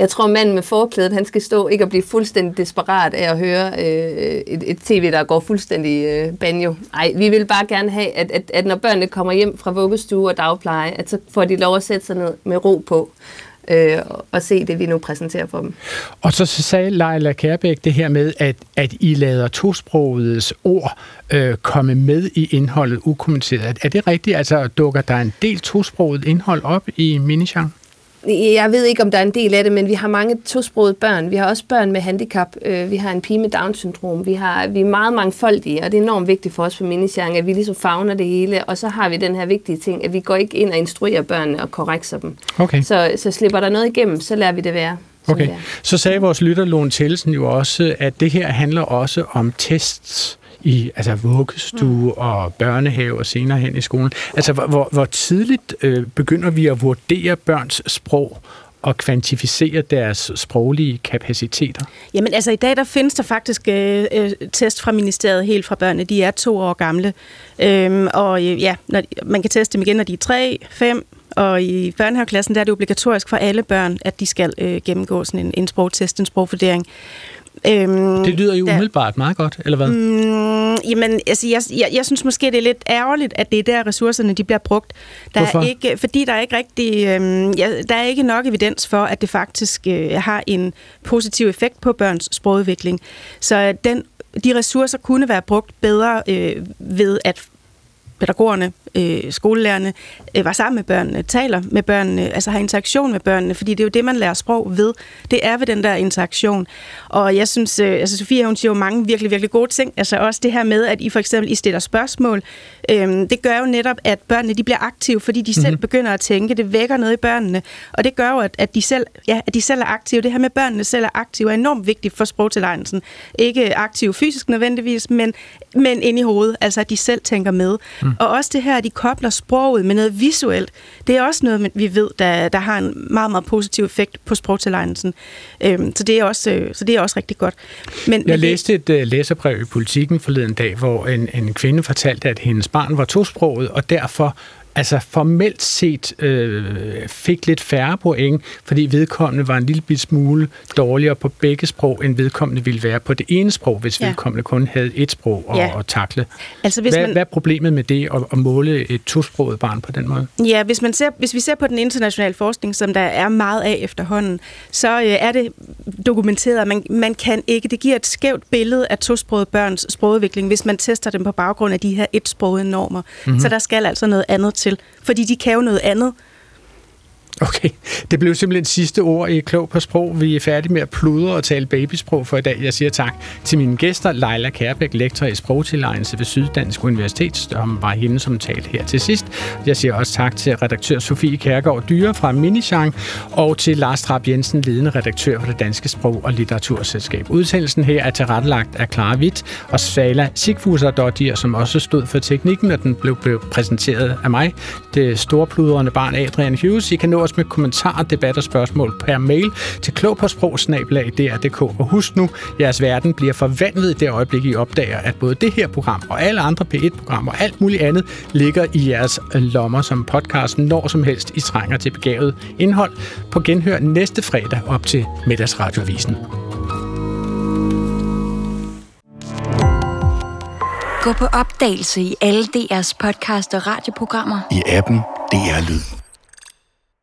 Jeg tror, manden med forklædet, han skal stå ikke og blive fuldstændig desperat af at høre øh, et, et tv, der går fuldstændig øh, banjo. Nej, vi vil bare gerne have, at, at, at når børnene kommer hjem fra vuggestue og dagpleje, at så får de lov at sætte sig ned med ro på øh, og se det, vi nu præsenterer for dem. Og så, sagde Leila Kærbæk det her med, at, at I lader tosprogedes ord øh, komme med i indholdet ukommenteret. Er det rigtigt? Altså dukker der en del tosproget indhold op i Minichan? Jeg ved ikke, om der er en del af det, men vi har mange tosprogede børn. Vi har også børn med handicap. Øh, vi har en pige med Down-syndrom. Vi, har, vi er meget mangfoldige, og det er enormt vigtigt for os på Minisjang, at vi ligesom fagner det hele. Og så har vi den her vigtige ting, at vi går ikke ind og instruerer børnene og korrekser dem. Okay. Så, så slipper der noget igennem, så lader vi det være. Okay. Så sagde vores lytter Lone Tellesen jo også, at det her handler også om tests i altså vuggestue mm. og børnehave og senere hen i skolen. Altså, hvor, hvor tidligt øh, begynder vi at vurdere børns sprog og kvantificere deres sproglige kapaciteter? Jamen altså i dag der findes der faktisk øh, øh, test fra ministeriet helt fra børnene. De er to år gamle. Øhm, og øh, ja, når, man kan teste dem igen, når de er tre, fem, og i børnehaveklassen der er det obligatorisk for alle børn, at de skal øh, gennemgå sådan en, en sprogtest, en sprogvurdering. Øhm, det lyder jo da, umiddelbart meget godt, eller hvad? Mm, jamen, altså, jeg, jeg, jeg synes måske, det er lidt ærgerligt, at det er der, ressourcerne de bliver brugt. Der Hvorfor? Er ikke, fordi der er ikke rigtig, øhm, ja, der er ikke nok evidens for, at det faktisk øh, har en positiv effekt på børns sprogudvikling. Så den, de ressourcer kunne være brugt bedre øh, ved at pædagogerne, øh, skolelærerne, øh, var sammen med børnene, taler med børnene, altså har interaktion med børnene, fordi det er jo det, man lærer sprog ved. Det er ved den der interaktion. Og jeg synes, øh, altså Sofia, hun siger jo mange virkelig, virkelig gode ting. Altså også det her med, at I for eksempel I stiller spørgsmål. Øh, det gør jo netop, at børnene de bliver aktive, fordi de selv mm-hmm. begynder at tænke. Det vækker noget i børnene. Og det gør jo, at, at, de selv, ja, at de selv er aktive. Det her med, børnene selv er aktive, er enormt vigtigt for sprogtilegnelsen. Ikke aktiv fysisk nødvendigvis, men, men ind i hovedet. Altså, at de selv tænker med. Mm. Og også det her, at de kobler sproget med noget visuelt. Det er også noget, vi ved, der, der har en meget, meget positiv effekt på sprogtilegnelsen. Øhm, så, det er også, øh, så det er også rigtig godt. Men, Jeg læste et uh, læserbrev i Politiken forleden dag, hvor en, en kvinde fortalte, at hendes barn var tosproget, og derfor altså formelt set øh, fik lidt færre point, fordi vedkommende var en lille bit smule dårligere på begge sprog, end vedkommende ville være på det ene sprog, hvis ja. vedkommende kun havde et sprog at, ja. at takle. Altså, hvis hvad, man... hvad er problemet med det at, at måle et tosproget barn på den måde? Ja, hvis, man ser, hvis vi ser på den internationale forskning, som der er meget af efterhånden, så øh, er det dokumenteret, at man, man kan ikke, det giver et skævt billede af tosproget børns sprogudvikling, hvis man tester dem på baggrund af de her etsprogede normer. Mm-hmm. Så der skal altså noget andet til, fordi de kan jo noget andet. Okay, det blev simpelthen sidste ord i Klog på Sprog. Vi er færdige med at pludre og tale babysprog for i dag. Jeg siger tak til mine gæster, Leila Kærbæk, lektor i sprogtilegnelse ved Syddansk Universitet, som var hende, som talte her til sidst. Jeg siger også tak til redaktør Sofie Kærgaard Dyre fra Minichang, og til Lars Trapp Jensen, ledende redaktør for det Danske Sprog- og Litteraturselskab. Udsendelsen her er tilrettelagt af Clara Witt og Svala Sigfuser Dottir, som også stod for teknikken, og den blev, blev præsenteret af mig, det storpludrende barn Adrian Hughes. I kan nå os med kommentarer, debat og spørgsmål per mail til klogpåsprog.dr.dk. Og husk nu, jeres verden bliver forvandlet i det øjeblik, I opdager, at både det her program og alle andre P1-programmer og alt muligt andet ligger i jeres lommer som podcast, når som helst I trænger til begavet indhold på genhør næste fredag op til middagsradiovisen. Gå på opdagelse i alle DR's podcast og radioprogrammer. I appen DR Lyd.